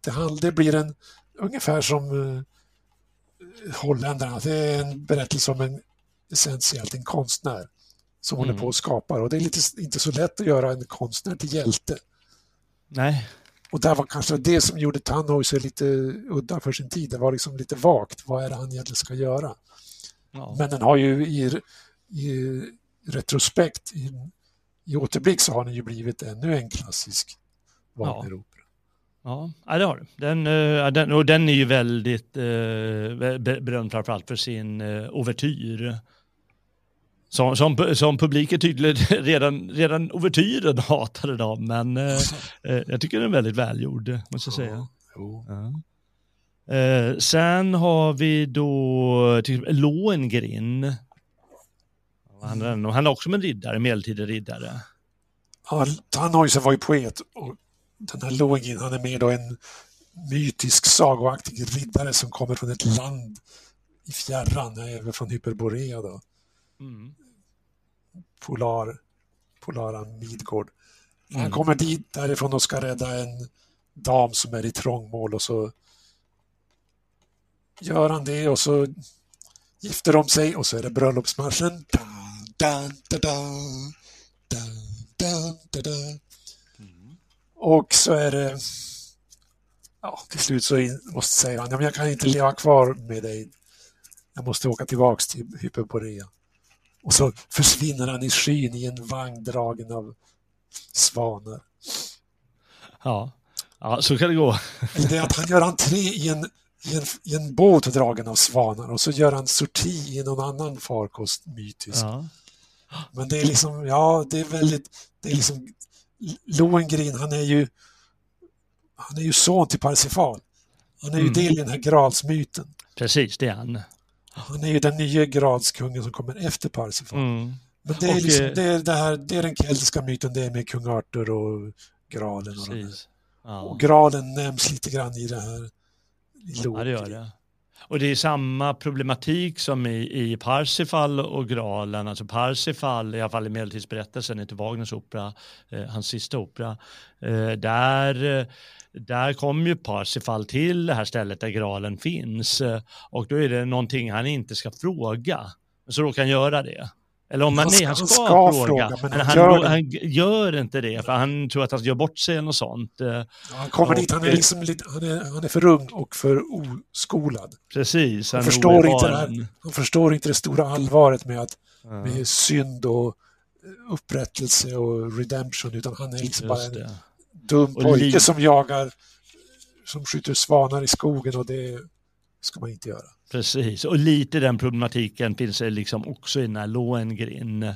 det, det blir en, ungefär som uh, holländarna, det är en berättelse om en essentiellt en konstnär som mm. håller på och skapar och det är lite, inte så lätt att göra en konstnär till hjälte. Nej. Och där var kanske det som gjorde Tannhäuser lite udda för sin tid. Det var liksom lite vagt. Vad är det han egentligen ska göra? Ja. Men den har ju i, i retrospekt, i i återblick så har den ju blivit ännu en klassisk Wagneropera. Ja. Ja, det har du. Den, uh, den, och den är ju väldigt uh, berömd framförallt för sin uh, ouvertyr. Som, som, som publiken tydligen redan, redan ouvertyren hatade dem, men uh, jag tycker den är väldigt välgjord, måste jag säga. Ja. sen har vi då Lohengrin han, han är också en riddare, medeltida riddare. Ja, Tannhäuser var ju poet och den här Lohengrin, han är mer då en mytisk sagoaktig riddare som kommer från ett land i fjärran, även från Hyperborea då. Mm. Polar, Polara Midgård. Mm. Han kommer dit därifrån och ska rädda en dam som är i trångmål och så gör han det och så gifter de sig och så är det bröllopsmarschen. Dun, dun, dun, mm. Och så är det... Ja, till slut så måste säga han, ja, men jag kan inte leva kvar med dig. Jag måste åka tillbaks till Hyperborea. Och så försvinner han i skyn i en vagn dragen av svanar. Ja, ja så kan det gå. Det är att han gör entré i en, i en, i en båt dragen av svanar och så gör han sorti i någon annan farkost mytisk. Ja. Men det är liksom, ja, det är väldigt, det är liksom, Lohengrin, han är ju, han är ju son till Parsifal. Han är ju mm. del i den här gralsmyten. Precis, det är han. Han är ju den nya gralskungen som kommer efter Parsifal. Mm. Men det är, och, liksom, eh, det, är det, här, det är den keltiska myten, det är med kung Arthur och gralen. Och, ja. och gralen nämns lite grann i det här. I ja, det gör det. Och det är samma problematik som i, i Parsifal och Gralen. Alltså Parsifal, i alla fall i medeltidsberättelsen, inte Wagners opera, eh, hans sista opera. Eh, där, eh, där kommer ju Parsifal till det här stället där Gralen finns. Eh, och då är det någonting han inte ska fråga. Så råkar han göra det. Eller om man, han, nej, han ska, ska fråga, fråga, men, han, han, gör han, gör inte det för han tror att han gör bort sig eller något sånt. Eh, ja, han kommer och, dit, han är, liksom lite, han, är, han är för ung och för oskolad. Precis. Han, förstår inte det här, han förstår inte det stora allvaret med, att, ja. med synd och upprättelse och redemption, utan han är liksom bara en dum pojke som jagar, som skjuter svanar i skogen och det ska man inte göra. Precis, och lite den problematiken finns det liksom också i den här Lohengrin.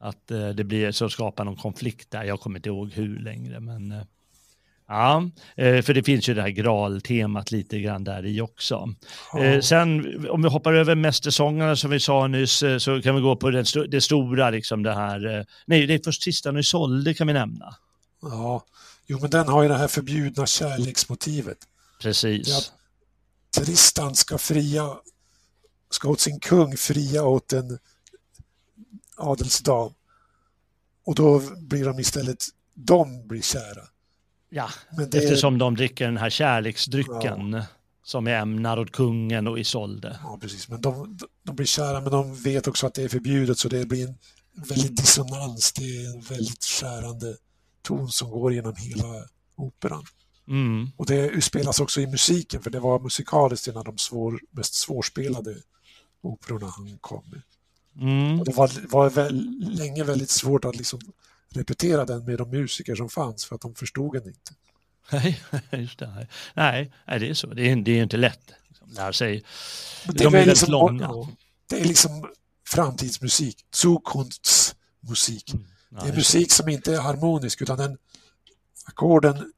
Att eh, det blir så skapar någon konflikt där, jag kommer inte ihåg hur längre men eh, Ja, eh, för det finns ju det här graltemat lite grann där i också. Ja. Sen om vi hoppar över mästersångarna som vi sa nyss så kan vi gå på den, det stora, liksom det här, nej det är först Tristan och Isolde kan vi nämna. Ja, jo men den har ju det här förbjudna kärleksmotivet. Precis. Tristan ska fria, ska åt sin kung fria åt en adelsdam. Och då blir de istället, de blir kära. Ja, det eftersom de dricker den här kärleksdrycken ja. som är ämnad åt kungen och Isolde. Ja, precis. Men de, de blir kära, men de vet också att det är förbjudet så det blir en väldigt dissonans. Det är en väldigt skärande ton som går genom hela operan. Mm. Och det utspelas också i musiken, för det var musikaliskt en av de svår, mest svårspelade operorna han kom med. Mm. Och det var, var väl, länge väldigt svårt att liksom repetera den med de musiker som fanns, för att de förstod den inte. Nej, just det. Nej, nej, det är så. Det är, det är inte lätt. Liksom, lära sig. Men det de är, är liksom, långa. Det är liksom framtidsmusik, Zukunftsmusik. Mm. Ja, det är musik som inte är harmonisk, utan den ackorden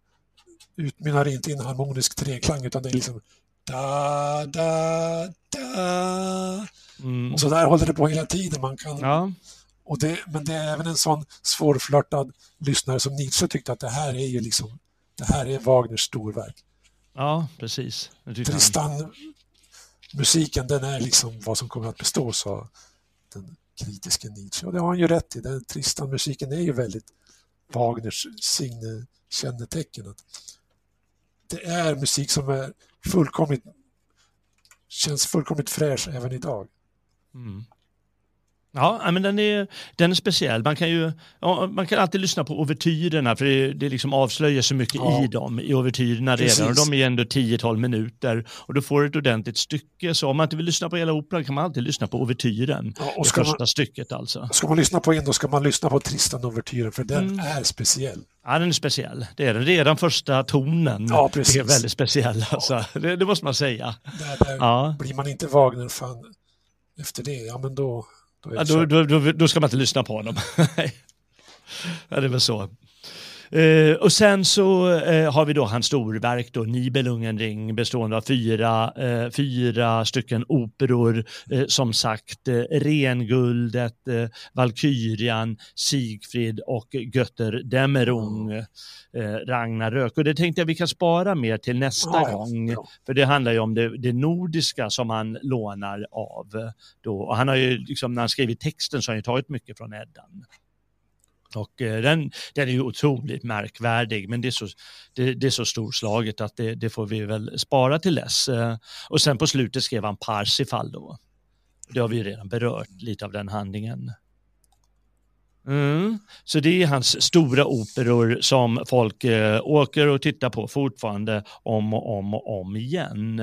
utmynnar inte i en harmonisk treklang utan det är liksom da, da, da. Mm. Och så där håller det på hela tiden. Man kan, ja. och det, men det är även en sån svårflörtad lyssnare som Nietzsche tyckte att det här är ju liksom, det här är Wagners storverk. Ja, precis. Tristan, musiken den är liksom vad som kommer att bestå, sa den kritiska Nietzsche. Och det har han ju rätt i. Den Tristan-musiken är ju väldigt Wagners signe, kännetecken. Att det är musik som är fullkomligt känns fullkomligt fräsch även idag. Mm. Ja, men den är, den är speciell. Man kan ju man kan alltid lyssna på ouvertyrerna för det, det liksom avslöjar så mycket ja. i dem, i ouvertyrerna redan. Och de är ändå 10-12 minuter och du får ett ordentligt stycke. Så om man inte vill lyssna på hela operan kan man alltid lyssna på ouvertyren, ja, det första man, stycket alltså. Ska man lyssna på en då ska man lyssna på Tristan-ouvertyren för den mm. är speciell. Ja, den är speciell. Det är den. Redan första tonen ja, är väldigt speciell. Alltså. Det, det, måste man säga. Där, där ja. Blir man inte Wagner-fan efter det, ja men då då, ja, då, då, då, ska man inte lyssna på honom. ja, det är väl så. Uh, och sen så uh, har vi då hans storverk då, Nibelungenring bestående av fyra, uh, fyra stycken operor. som sagt, Renguldet, Valkyrian, Sigfrid och Götterdämmerung, mm. Ragnarök. Och det tänkte jag vi kan spara mer till nästa ja, gång. Ja. För det handlar ju om det, det, nordiska som han lånar av. Då. Och han har ju, liksom, när han skrivit texten så har han ju tagit mycket från Eddan. Och eh, den, den är ju otroligt märkvärdig, men det är så, det, det är så storslaget att det, det, får vi väl spara till dess. Eh, och sen på slutet skrev han Parsifal då. Det har vi ju redan berört lite av den handlingen. Mm. Så det är hans stora operor som folk eh, åker och tittar på fortfarande om och om och om igen.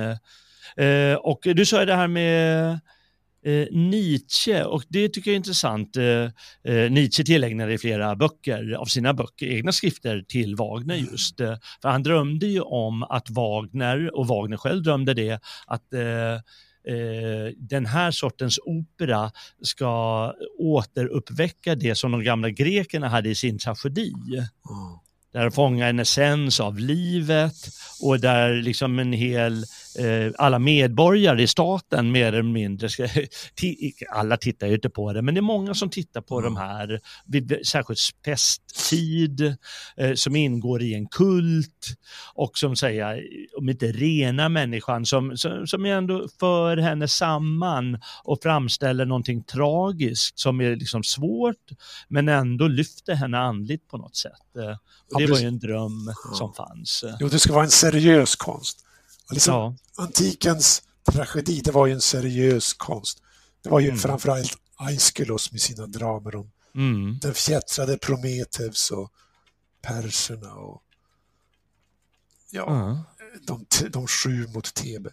Eh, och du sa det här med eh, Nietzsche och det tycker jag är intressant. Eh, eh, Nietzsche tillägnade flera böcker av sina böcker, egna skrifter till Wagner mm. just. Eh, för han drömde ju om att Wagner, och Wagner själv drömde det, att eh, eh, den här sortens opera ska återuppväcka det som de gamla grekerna hade i sin tragedi. Mm där fångar en essens av livet och där liksom en hel, alla medborgare i staten mer eller mindre, alla tittar ju inte på det, men det är många som tittar på mm. de här, särskilt pesttid, eh, som ingår i en kult och som säger, om inte rena människan, som, som, som ändå för henne samman och framställer någonting tragiskt som är liksom svårt, men ändå lyfter henne andligt på något sätt. Eh, det var ju en dröm ja. som fanns. Jo, det ska vara en seriös konst. Liksom, ja. Antikens tragedi, det var ju en seriös konst. Det var ju mm. framförallt Aeschylus med sina dramer om mm. den fjättrade Prometheus och perserna och ja, mm. de, de sju mot Tebe.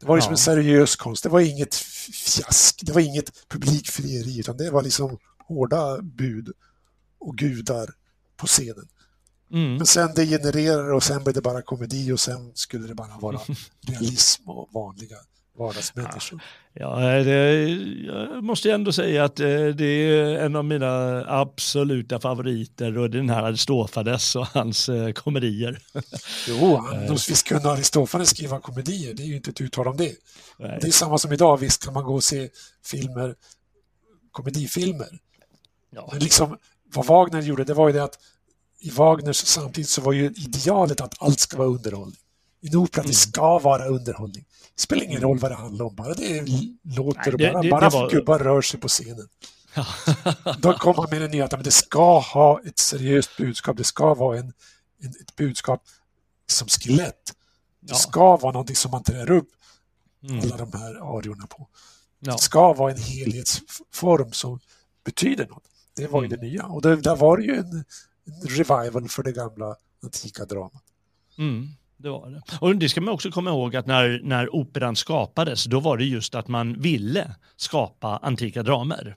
Det var liksom ja. en seriös konst, det var inget fjask, det var inget publikfrieri utan det var liksom hårda bud och gudar på scenen. Mm. Men sen degenererar och sen blir det bara komedi och sen skulle det bara vara realism och vanliga vardagsmänniskor. Ja, det, jag måste ändå säga att eh, det är en av mina absoluta favoriter och den här Aristofanes och hans eh, komedier. Jo, annars visst kunde Aristofanes skriva komedier, det är ju inte ett uttal om det. Nej. Det är samma som idag, visst kan man gå och se filmer, komedifilmer. Ja. Men liksom, vad Wagner gjorde, det var ju det att i Wagners samtidigt så var ju idealet att allt ska vara underhållning. I en opera, mm. det ska vara underhållning. Det spelar ingen roll vad det handlar om, bara det låter Nej, det, bara, det, bara det var... gubbar rör sig på scenen. Då kommer man med den nya att det ska ha ett seriöst budskap, det ska vara en, en ett budskap som skelett. Det ja. ska vara någonting som man trär upp mm. alla de här ariorna på. Ja. Det ska vara en helhetsform som betyder något. Det var ju mm. det nya och det, där var det ju en, revival för det gamla antika dramat. Mm, det var det. Och det ska man också komma ihåg att när, när operan skapades, då var det just att man ville skapa antika dramer.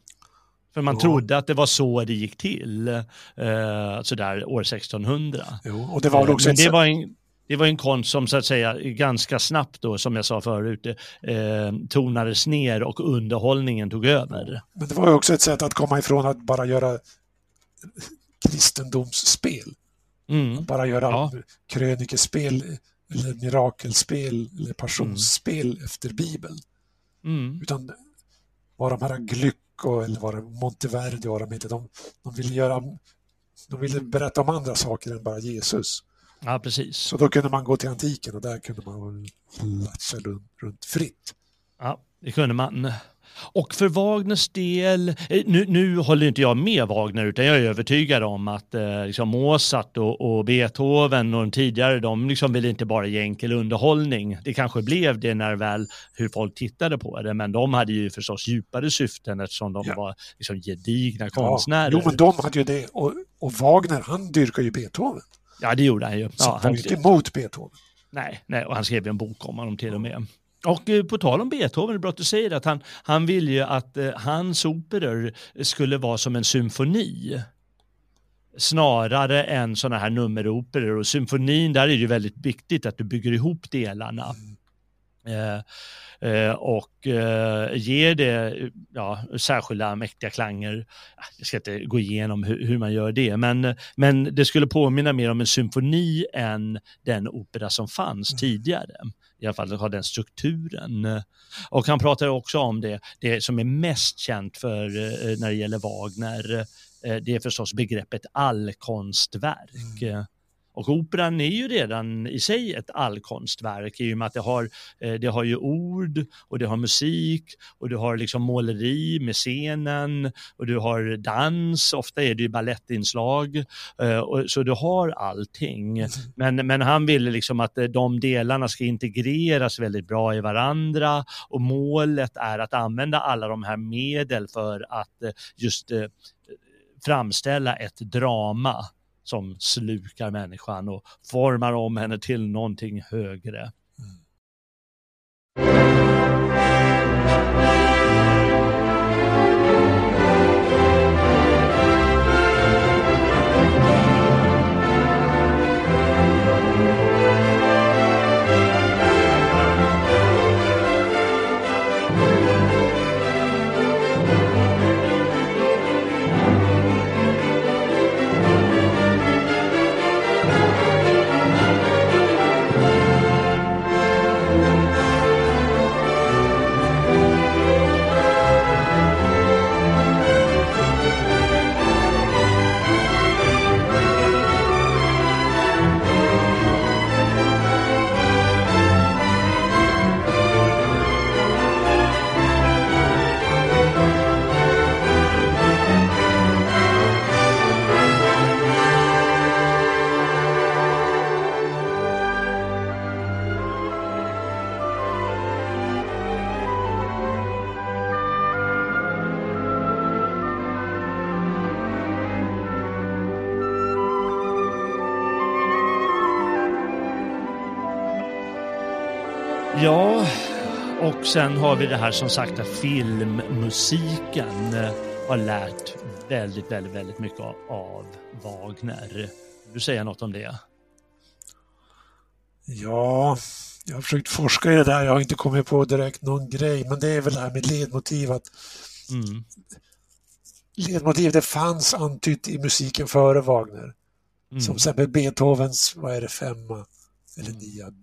För man jo. trodde att det var så det gick till, eh, sådär år 1600. Jo, och det var också Men det var en, det var en konst som så att säga ganska snabbt då, som jag sa förut, eh, tonades ner och underhållningen tog över. Men det var också ett sätt att komma ifrån att bara göra kristendomsspel. Mm. Bara göra ja. krönikespel eller mirakelspel eller passionsspel mm. efter Bibeln. Mm. Utan vad de här Glycko eller vad Monteverdi och de heter, de, de ville göra de ville berätta om andra saker än bara Jesus. Ja, precis. Så då kunde man gå till antiken och där kunde man latcha runt fritt. Ja, det kunde man. Och för Wagners del, eh, nu, nu håller inte jag med Wagner utan jag är övertygad om att eh, liksom Mozart och, och, Beethoven och de tidigare, de liksom ville inte bara ge enkel underhållning. Det kanske blev det när väl hur folk tittade på det, men de hade ju förstås djupare syften eftersom de ja. var liksom gedigna ja. konstnärer. Jo, men de hade ju det och, och Wagner, han dyrkar ju Beethoven. Ja, det gjorde han ju. Så ja, han var ju inte emot Beethoven. Nej, nej, och han skrev en bok om honom till och med. Och eh, på tal om Beethoven, det är bra att du säger att han, han ville ju att eh, hans operor skulle vara som en symfoni snarare än sådana här nummeroperor. Och symfonin, där är det ju väldigt viktigt att du bygger ihop delarna. Eh, eh, och eh, ger det ja, särskilda mäktiga klanger. Jag ska inte gå igenom hur, hur, man gör det, men, men det skulle påminna mer om en symfoni än den opera som fanns mm. tidigare i alla fall ha den strukturen. Och han pratar också om det, det som är mest känt för eh, när det gäller Wagner, eh, det är förstås begreppet allkonstverk. Mm. Och operan är ju redan i sig ett allkonstverk i och med att det har, eh, det har ju ord och det har musik och du har liksom måleri med scenen och du har dans, ofta är det ju balettinslag. Eh, så du har allting. Men, men han ville liksom att eh, de delarna ska integreras väldigt bra i varandra och målet är att använda alla de här medel för att just framställa ett drama som slukar människan och formar om henne till någonting högre. Mm. Ja, och sen har vi det här som sagt att filmmusiken eh, har lärt väldigt, väldigt, väldigt mycket av Wagner. Vill du säga något om det? Ja, jag har försökt forska i det där. Jag har inte kommit på direkt någon grej, men det är väl det här med ledmotiv. Att mm. Ledmotiv, det fanns antytt i musiken före Wagner. Mm. Som till exempel Beethovens, vad är det, femma eller nia. Mm.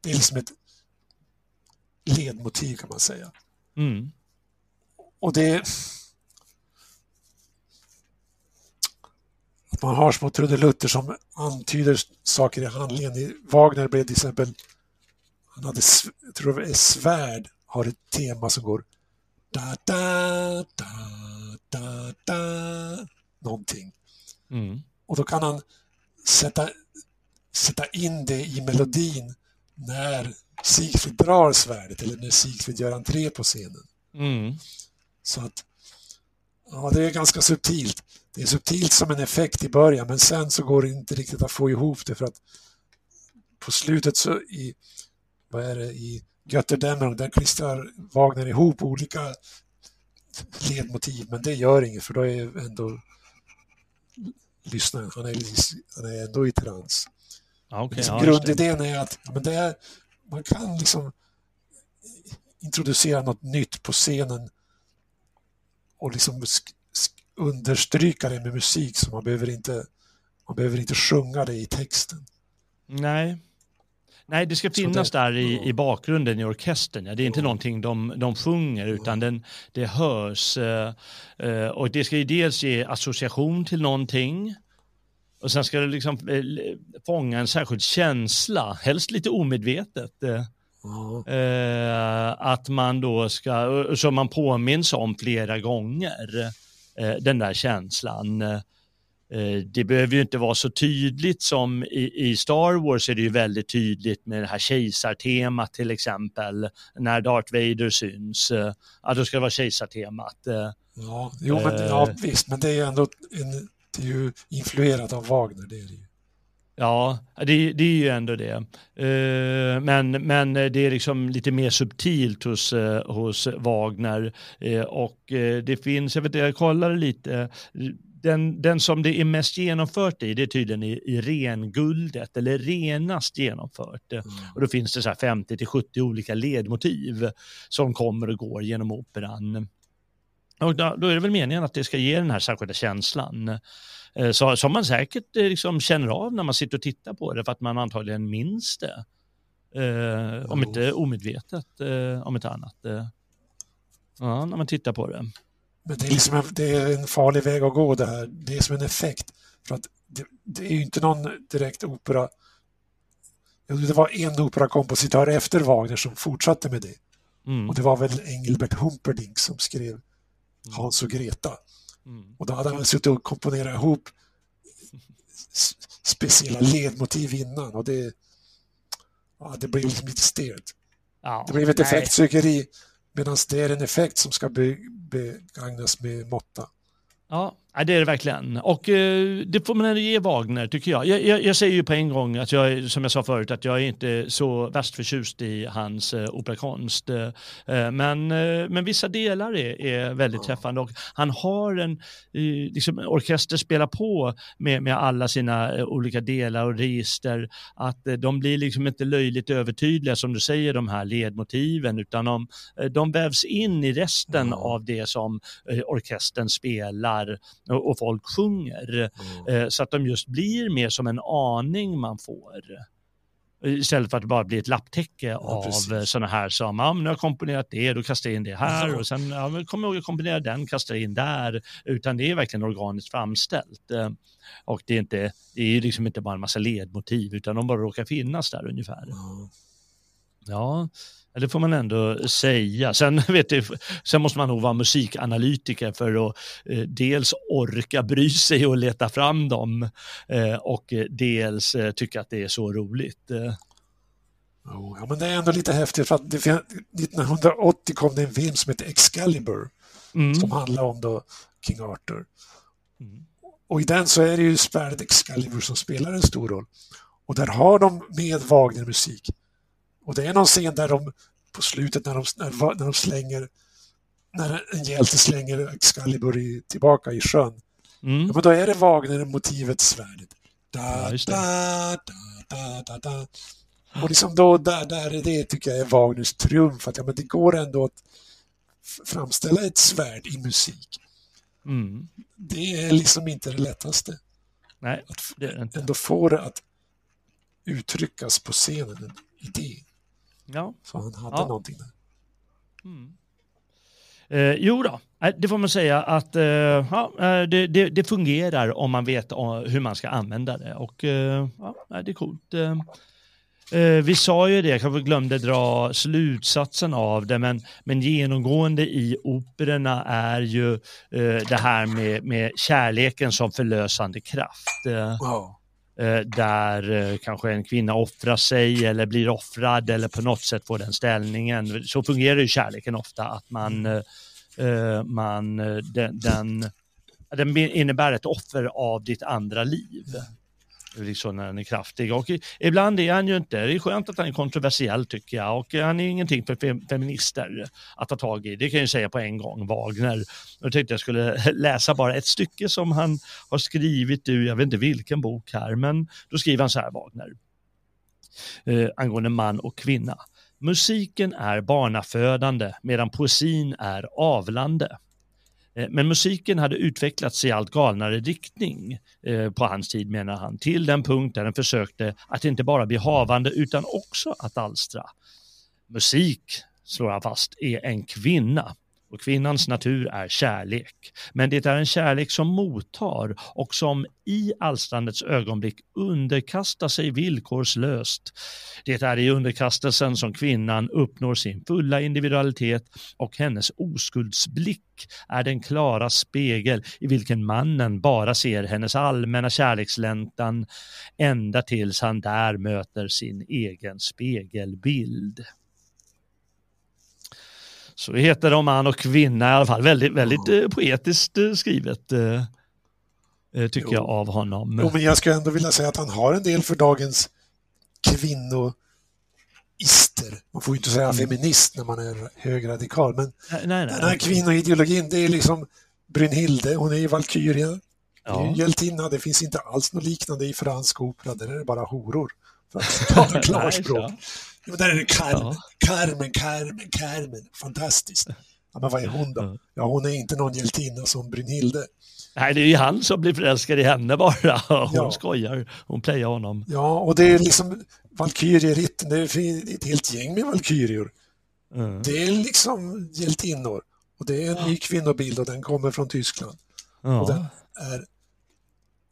Det är liksom ett ledmotiv kan man säga. Mm. Och det... Att man har små trudelutter som antyder saker i handlingen. Wagner blev till exempel, han hade, jag tror det är svärd, har ett tema som går da da da da da någonting. Mm. Och då kan han sätta, sätta in det i melodin när Sigfrid drar svärdet eller när Sigfrid gör entré på scenen. Mm. Så att, ja det är ganska subtilt. Det är subtilt som en effekt i början men sen så går det inte riktigt att få ihop det för att på slutet så i, vad är det, i Götterdämmerung där klistrar Wagner ihop olika ledmotiv men det gör inget för då är ändå lyssnaren, han är, han är ändå i trans. Okay, liksom, ja, grundidén är att men det är, man kan liksom introducera något nytt på scenen och liksom understryka det med musik så man behöver inte, man behöver inte sjunga det i texten. Nej. Nej, det ska finnas det, där i, i bakgrunden i orkestern. Ja. Det är inte ja. någonting de, de sjunger utan den, det hörs. Eh, eh, och det ska ju dels ge association till någonting och sen ska det liksom eh, fånga en särskild känsla, helst lite omedvetet. Eh, eh att man då ska, som man påminns om flera gånger, eh, den där känslan. Eh, det behöver ju inte vara så tydligt som i, i, Star Wars är det ju väldigt tydligt med det här kejsartemat till exempel. När Darth Vader syns, ja då ska det vara kejsartemat. Ja, jo, men, ja visst, men det är ju ändå en det är ju influerat av Wagner, det är det ju. Ja, det, det, är ju ändå det. Men, men det är liksom lite mer subtilt hos, hos Wagner. Och det finns, jag vet inte, jag kollade lite, den, den som det är mest genomfört i, det är tydligen i, i renguldet, eller renast genomfört. Mm. Och då finns det så 50 70 olika ledmotiv som kommer och går genom operan. Och då, då, är det väl meningen att det ska ge den här särskilda känslan. Eh, så, som man säkert eh, liksom känner av när man sitter och tittar på det för att man antagligen minns det. Eh, om inte omedvetet, eh, om inte annat. Eh, ja, när man tittar på det. Men det är, liksom en, det är en farlig väg att gå det här. Det är som en effekt. För att det, det är ju inte någon direkt opera. Det var en operakompositör efter Wagner som fortsatte med det. Mm. Och det var väl Engelbert Humperdinck som skrev Hans och Greta. Mm. Och då hade han suttit och komponerat ihop speciella ledmotiv innan och det, ja, det blev liksom lite stelt. Ja, det blev ett effektsökeri medan det är en effekt som ska begagnas med måtta. Ja, Ja, det är det verkligen. Och eh, det får man ändå ge Wagner tycker jag. Jag, jag. jag, säger ju på en gång att jag, som jag sa förut, att jag är inte så värst förtjust i hans eh, operakonst. Eh, men, men vissa delar är, är väldigt träffande och han har en, liksom orkester spelar på med, med alla sina olika delar och register. Att de blir liksom inte löjligt övertydliga som du säger, de här ledmotiven, utan de, de vävs in i resten av det som orkestern spelar och folk sjunger. Mm. Eh, så att de just blir mer som en aning man får. Istället för att det bara blir ett lapptäcke ja, av sådana här som, ja men nu har jag komponerat det, då kastar jag in det här ja. och sen, ja men kommer jag ihåg att komponera den, kastar in där. Utan det är verkligen organiskt framställt. Eh, och det är inte, det är liksom inte bara en massa ledmotiv utan de bara råkar finnas där ungefär. Ja. Ja, det får man ändå säga. Sen, vet du, sen måste man nog vara musikanalytiker för att eh, dels orka bry sig och leta fram dem eh, och dels eh, tycka att det är så roligt. Eh. Ja, men det är ändå lite häftigt för att det, 1980 kom det en film som heter Excalibur mm. som handlar om då King Arthur. Mm. Och i den så är det ju svärdet Excalibur som spelar en stor roll. Och där har de med Wagner-musik. Och det är någon scen där de på slutet när de, när, när de slänger när en hjälte slänger Excalibur i, tillbaka i sjön. Mm. Ja, men då är det Wagner-motivet svärdet. Da, ja, da, da, da, da, Och liksom då, där, där är det tycker jag är Wagners triumf, att ja, men det går ändå att framställa ett svärd i musik. Mm. Det är liksom inte det lättaste. Nej, det är inte. Ändå få det att uttryckas på scenen, en idé. Ja. Så han hade ja. någonting där. Mm. Eh, jo då, eh, det får man säga att eh, ja, eh, det, det, det, fungerar om man vet hur man ska använda det. Och eh, ja, det är coolt. Eh, vi sa ju det, jag kanske glömde dra slutsatsen av det, men, men genomgående i operorna är ju det här med, med kärleken som förlösande kraft. Wow. Där kanske en kvinna offrar sig eller blir offrad eller på något sätt får den ställningen. Så fungerar ju kärleken ofta, att man mm Eh, man, eh, den, den, den innebär ett offer av ditt andra liv liksom när han är kraftig. Och ibland är han ju inte, det är skönt att han är kontroversiell tycker jag och han är ingenting för feminister att ta tag i. Det kan jag säga på en gång, Wagner. Jag tänkte jag skulle läsa bara ett stycke som han har skrivit ur, jag vet inte vilken bok här, men då skriver han så här, Wagner, eh, angående man och kvinna. Musiken är barnafödande medan poesin är avlande. Eh, men musiken hade utvecklats i allt galnare riktning eh, på hans tid menar han, till den punkt där den försökte att inte bara bli havande utan också att alstra. Musik, slår han fast, är en kvinna och kvinnans natur är kärlek. Men det är en kärlek som mottar och som i alstrandets ögonblick underkastar sig villkorslöst. Det är i underkastelsen som kvinnan uppnår sin fulla individualitet och hennes oskuldsblick är den klara spegel i vilken mannen bara ser hennes allmänna kärlekslängtan ända tills han där möter sin egen spegelbild. Så det heter om man och kvinna i alla fall. Väldigt, väldigt eh, poetiskt eh, skrivet eh, tycker jo. jag av honom. Jo, men jag skulle ändå vilja säga att han har en del för dagens kvinnoister. Man får ju inte säga mm. feminist när man är högradikal, men nej, nej, den här kvinnoideologin, det är liksom Brynhilde, hon är ju valkyria. Ja. Hjältinna, det finns inte alls något liknande i fransk opera, där är det bara horor. För att tala klarspråk. Ja, där är det Carmen. Carmen, Carmen, Carmen. Fantastiskt. Ja, men vad är hon då? Ja, hon är inte någon hjältinna som Brynhilde. Nej, det är ju han som blir förälskad i henne bara. Hon ja. skojar, hon playar honom. Ja, och det är liksom Valkyrieritten, det är ett helt gäng med valkyrior. Mm. Det är liksom hjältinnor. Och det är en ny kvinnobild och den kommer från Tyskland. Ja. Och den är,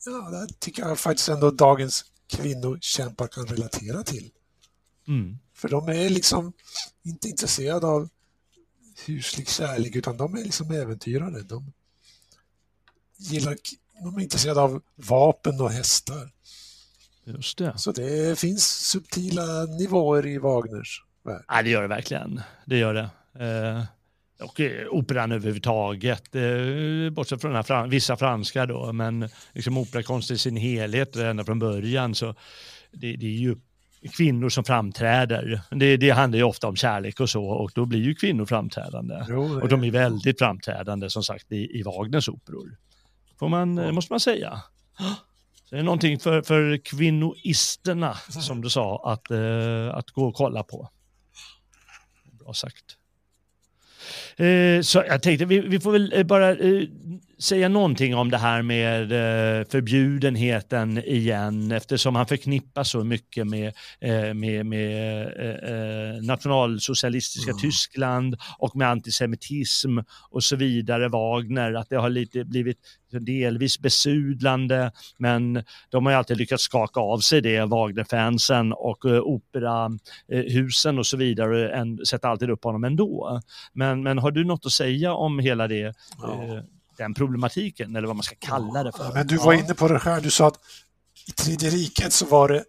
ja, det tycker jag faktiskt ändå dagens kvinnokämpar kan relatera till. Mm. För de är liksom inte intresserade av huslig kärlek utan de är liksom äventyrare. De, gillar, de är intresserade av vapen och hästar. Just det. Så det finns subtila nivåer i Wagners värld. Ja, det gör det verkligen. Det gör det. Eh, och eh, operan överhuvudtaget, eh, bortsett från den fran vissa franska då, men liksom operakonst i sin helhet ända från början så det, det är ju kvinnor som framträder. Det, det handlar ju ofta om kärlek och så och då blir ju kvinnor framträdande. Jo, och de är väldigt framträdande som sagt i, i Wagners operor. Får man, ja. måste man säga. Det är någonting för, för kvinnoisterna som du sa att, uh, att gå och kolla på. Bra sagt. Uh, så jag tänkte vi, vi får väl bara uh, säga någonting om det här med eh, förbjudenheten igen eftersom han förknippas så mycket med, eh, med, med eh, nationalsocialistiska mm. Tyskland och med antisemitism och så vidare, Wagner, att det har lite blivit delvis besudlande men de har alltid lyckats skaka av sig det, Wagner-fansen och operahusen och så vidare och sätter alltid upp honom ändå. Men, men har du något att säga om hela det? Ja den problematiken eller vad man ska kalla det för. Ja, men du var inne på det här, du sa att i Tredje riket så var det,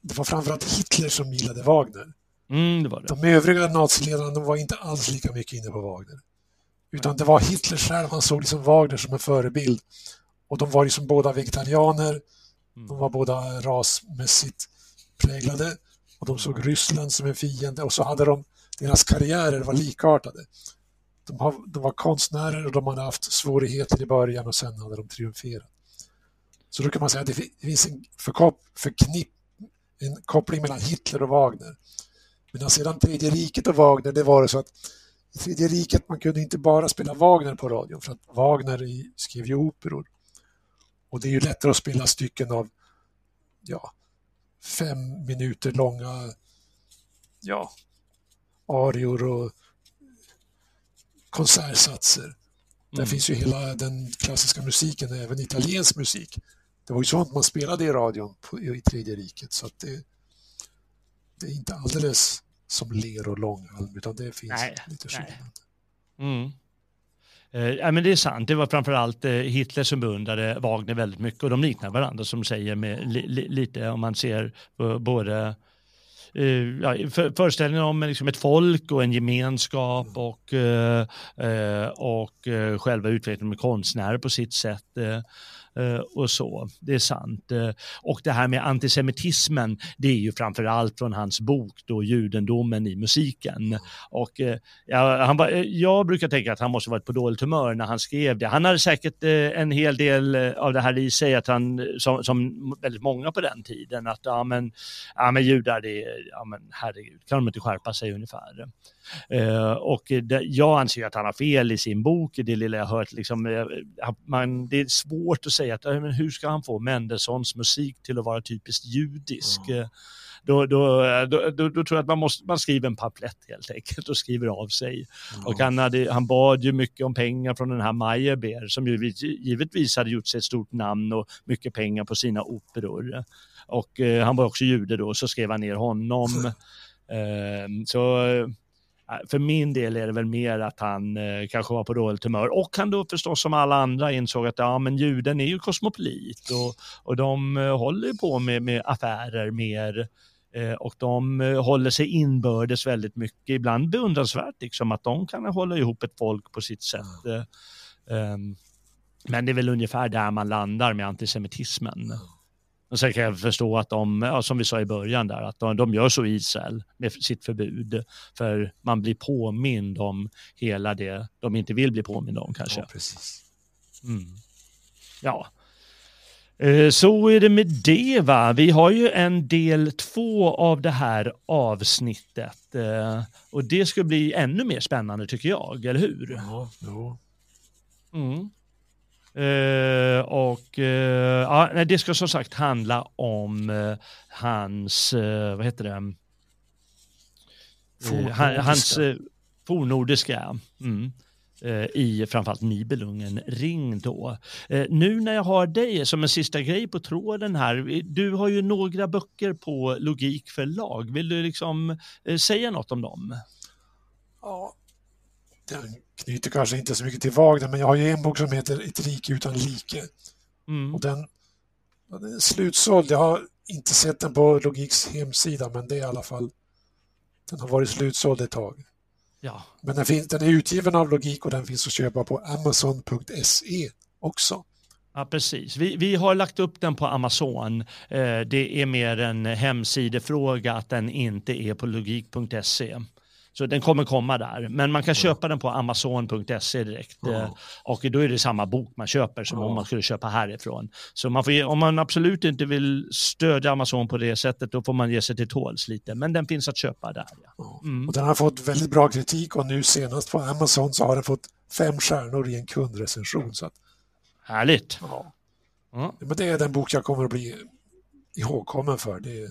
det var framförallt Hitler som gillade Wagner. Mm, det var det. De övriga naziledarna de var inte alls lika mycket inne på Wagner. Utan det var Hitler själv, han såg liksom Wagner som en förebild. Och de var liksom båda vegetarianer, mm. de var båda rasmässigt präglade och de såg Ryssland som en fiende och så hade de, deras karriärer var likartade. De, har, de var konstnärer och de hade haft svårigheter i början och sen hade de triumferat. Så då kan man säga att det finns en, förknipp, en koppling mellan Hitler och Wagner. Medan sedan Tredje riket och Wagner, det var det så att i Tredje riket man kunde inte bara spela Wagner på radion för att Wagner skrev ju operor. Och det är ju lättare att spela stycken av ja, fem minuter långa ja, arior och konsertsatser. Mm. Där finns ju hela den klassiska musiken, även italiensk musik. Det var ju sånt man spelade i radion på, i Tredje riket så att det, det är inte alldeles som ler och långhalm utan det finns nej, lite skillnad. Mm. Eh, men det är sant, det var framförallt eh, Hitler som beundrade Wagner väldigt mycket och de liknar varandra som säger med li, li, lite om man ser både eh, ja, för, föreställningen om liksom ett folk och en gemenskap och, eh, eh och eh, själva utvecklingen med konstnärer på sitt sätt. Eh, Eh, och så. Det är sant. Eh, och det här med antisemitismen, det är ju framför allt från hans bok då, Judendomen i musiken. Och eh, ja, han var, jag brukar tänka att han måste varit på dåligt humör när han skrev det. Han hade säkert en hel del av det här i sig, att han, som, som väldigt många på den tiden, att ja men, ja, men judar, det är, ja men herregud, kan de inte skärpa sig ungefär. Uh, och det, jag anser att han har fel i sin bok, det lilla jag hört. Liksom, man, det är svårt att säga att men hur ska han få Mendelssohns musik till att vara typiskt judisk? Mm. Då, då, då, då, tror jag att man, måste, man skriver en pamflett helt enkelt och skriver av sig. Mm. Och han, hade, han bad ju mycket om pengar från den här Meyerbeer som ju givetvis hade gjort sig ett stort namn och mycket pengar på sina operor. Och eh, han var också jude då, så skrev han ner honom. eh, så Äh, för min del är det väl mer att han eh, kanske var på dåligt humör och han då förstås som alla andra insåg att ja, men juden är ju kosmopolit och, och de eh, håller på med, med affärer mer eh, och de eh, håller sig inbördes väldigt mycket, ibland beundransvärt liksom att de kan hålla ihop ett folk på sitt sätt. Mm. men det är väl ungefär där man landar med antisemitismen. Och sen kan jag förstå att de, ja, som vi sa i början där, att de, de gör så i Israel med sitt förbud. För man blir påmind om hela det de inte vill bli påmind om kanske. Ja, precis. Mm. Ja. Eh, så är det med det va. Vi har ju en del två av det här avsnittet. Eh, och det ska bli ännu mer spännande tycker jag, eller hur? Ja, ja. Mm. Uh, och uh, ja, det ska som sagt handla om uh, hans, vad heter det? Fornordiska. hans fornordiska. Mm, i framförallt Nibelungen ring då. nu när jag har dig som en sista grej på tråden här, du har ju några böcker på Logik förlag. Vill du liksom säga något om dem? Ja, den knyter kanske inte så mycket till Wagner, men jag har ju en bok som heter Ett rike utan like. Mm. Och den, den är slutsåld. Jag har inte sett den på Logiks hemsida, men det är i alla fall den har varit slutsåld ett tag. Ja. Men den, finns, den är utgiven av Logik och den finns att köpa på Amazon.se också. Ja, precis. Vi, vi har lagt upp den på Amazon. Eh, det är mer en hemsidefråga att den inte är på logik.se. Så den kommer komma där. Men man kan köpa den på amazon.se direkt. Mm. Och då är det samma bok man köper som mm. om man skulle köpa härifrån. Så man får, om man absolut inte vill stödja Amazon på det sättet, då får man ge sig till tåls lite. Men den finns att köpa där. Ja. Mm. Och den har fått väldigt bra kritik och nu senast på Amazon så har den fått fem stjärnor i en kundrecension. Så att, Härligt. Ja. Mm. Men det är den bok jag kommer att bli ihågkommen för. Det är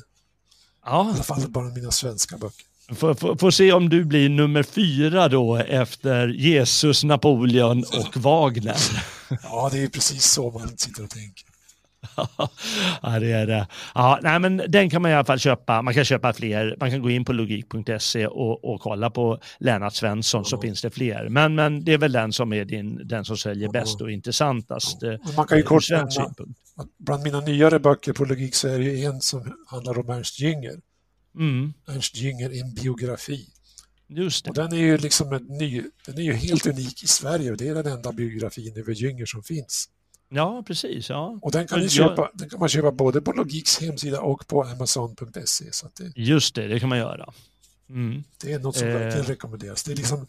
ja. i alla fall bara mina svenska böcker. Får, se om du blir nummer fyra då efter Jesus, Napoleon och Wagner. Ja, det är precis så man sitter och tänker. ja, det är det. Ja, nej, men den kan man i alla fall köpa. Man kan köpa fler. Man kan gå in på logik.se och, och kolla på Lennart Svensson så finns det fler. Men, men det är väl den som är din, den som säljer bäst och intressantast. Ja. Man kan ju kort nämna bland mina nyare böcker på logik så är det en som handlar om Ernst Jünger. Mm. Ernst Jünger i en biografi. Och den är ju liksom en ny, den är ju helt unik i Sverige och det är den enda biografin över Jünger som finns. Ja, precis. Ja. Och den kan, jag... köpa, den kan man köpa både på Logiks hemsida och på Amazon.se. det... Just det, det kan man göra. Mm. Det är något som eh... verkligen rekommenderas. Det är, liksom,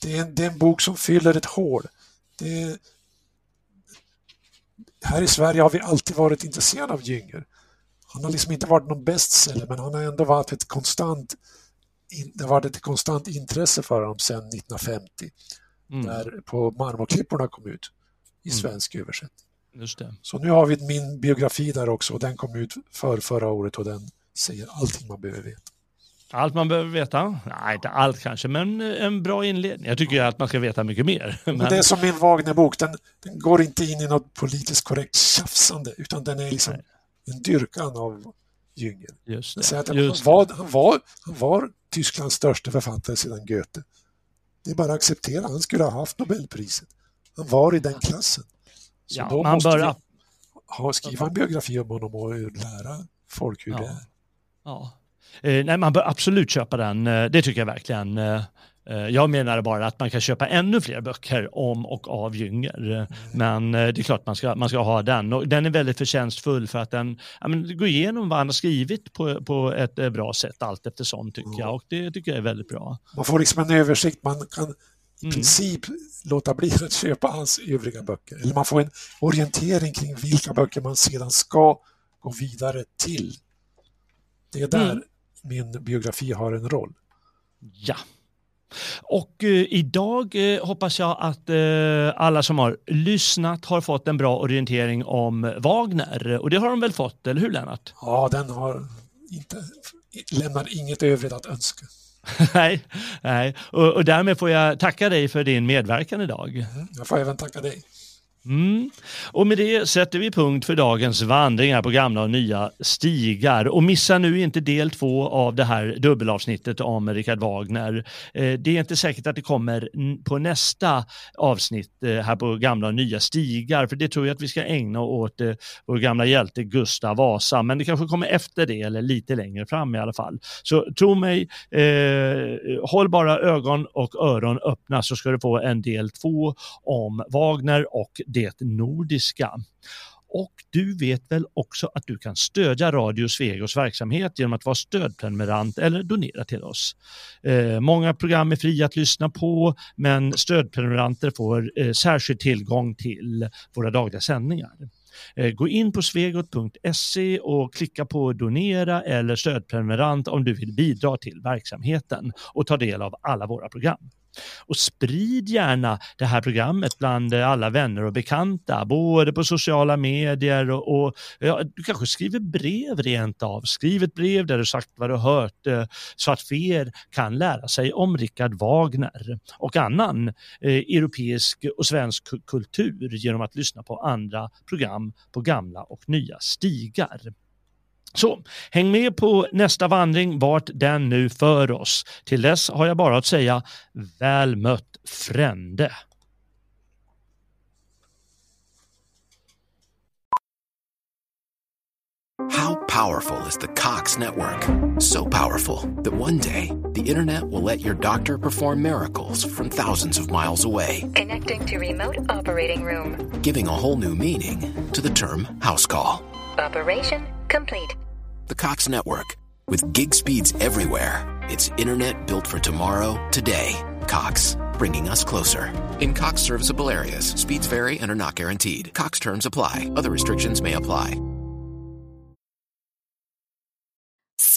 det, är en, det är en bok som fyller ett hål. Det är... Här i Sverige har vi alltid varit intresserade av Jünger. Han har liksom inte varit någon bestseller men han har ändå varit ett konstant det har varit ett konstant intresse för honom sedan 1950 mm. när på Marmorklipporna kom ut i mm. svensk mm. översättning. Så nu har vi min biografi där också och den kom ut för förra året och den säger allting man behöver veta. Allt man behöver veta? Nej, inte allt kanske, men en bra inledning. Jag tycker att man ska veta mycket mer. Men... Det är som min Wagnerbok, den, den går inte in i något politiskt korrekt tjafsande, utan den är liksom Nej. En dyrkan av Jünger. Just det. Han, var, han, var, han var Tysklands största författare sedan Goethe. Det är bara att acceptera, han skulle ha haft Nobelpriset. Han var i den klassen. Så ja, då måste bör... ha, skriva en biografi om honom och lära folk hur ja. det är. Ja. Eh, nej, man bör absolut köpa den. Eh, det tycker jag verkligen. Eh, jag menar bara att man kan köpa ännu fler böcker om och av Jünger. Mm. Men eh, det är klart man ska, man ska ha den. Och den är väldigt förtjänstfull för att den men, går igenom vad han har skrivit på, på ett eh, bra sätt allt eftersom tycker mm. jag. Och det tycker jag är väldigt bra. Man får liksom en översikt. Man kan i mm. princip låta bli att köpa hans övriga böcker. Eller man får en orientering kring vilka böcker man sedan ska gå vidare till. Det är där mm. min biografi har en roll. Ja, och eh, idag eh, hoppas jag att eh, alla som har lyssnat har fått en bra orientering om Wagner. Och det har de väl fått, eller hur Lennart? Ja, den har inte, lämnar inget övrigt att önska. nej, nej. Och, och därmed får jag tacka dig för din medverkan idag. Mm, jag får även tacka dig. Mm. Och med det sätter vi punkt för dagens vandringar på gamla och nya stigar. Och missa nu inte del två av det här dubbelavsnittet om Richard Wagner. Eh, det är inte säkert att det kommer på nästa avsnitt eh, här på gamla och nya stigar, för det tror jag att vi ska ägna åt eh, vår gamla hjälte Gustav Vasa. Men det kanske kommer efter det eller lite längre fram i alla fall. Så tro mig, eh, håll bara ögon och öron öppna så ska du få en del två om Wagner och det nordiska. Och du vet väl också att du kan stödja Radio Svegos verksamhet genom att vara stödprenumerant eller donera till oss. Eh, många program är fria att lyssna på, men stödprenumeranter får eh, särskild tillgång till våra dagliga sändningar. Eh, gå in på svegot.se och klicka på donera eller stödprenumerant om du vill bidra till verksamheten och ta del av alla våra program. Och sprid gärna det här programmet bland eh, alla vänner och bekanta, både på sociala medier och, och ja, du kanske skriver brev rent av. Skriv ett brev där du sagt vad du hört eh, så att fler kan lära sig om Richard Wagner och annan eh, europeisk och svensk kultur genom att lyssna på andra program på gamla och nya stigar. Så häng med på nästa vandring vart den nu för oss. Till dess har jag bara att säga väl mött frände. How powerful is the Cox network? So powerful that one day the internet will let your doctor perform miracles from thousands of miles away. Connecting to remote operating room. Giving a whole new meaning to the term house call. Operation complete. The Cox Network. With gig speeds everywhere, it's internet built for tomorrow, today. Cox, bringing us closer. In Cox serviceable areas, speeds vary and are not guaranteed. Cox terms apply, other restrictions may apply.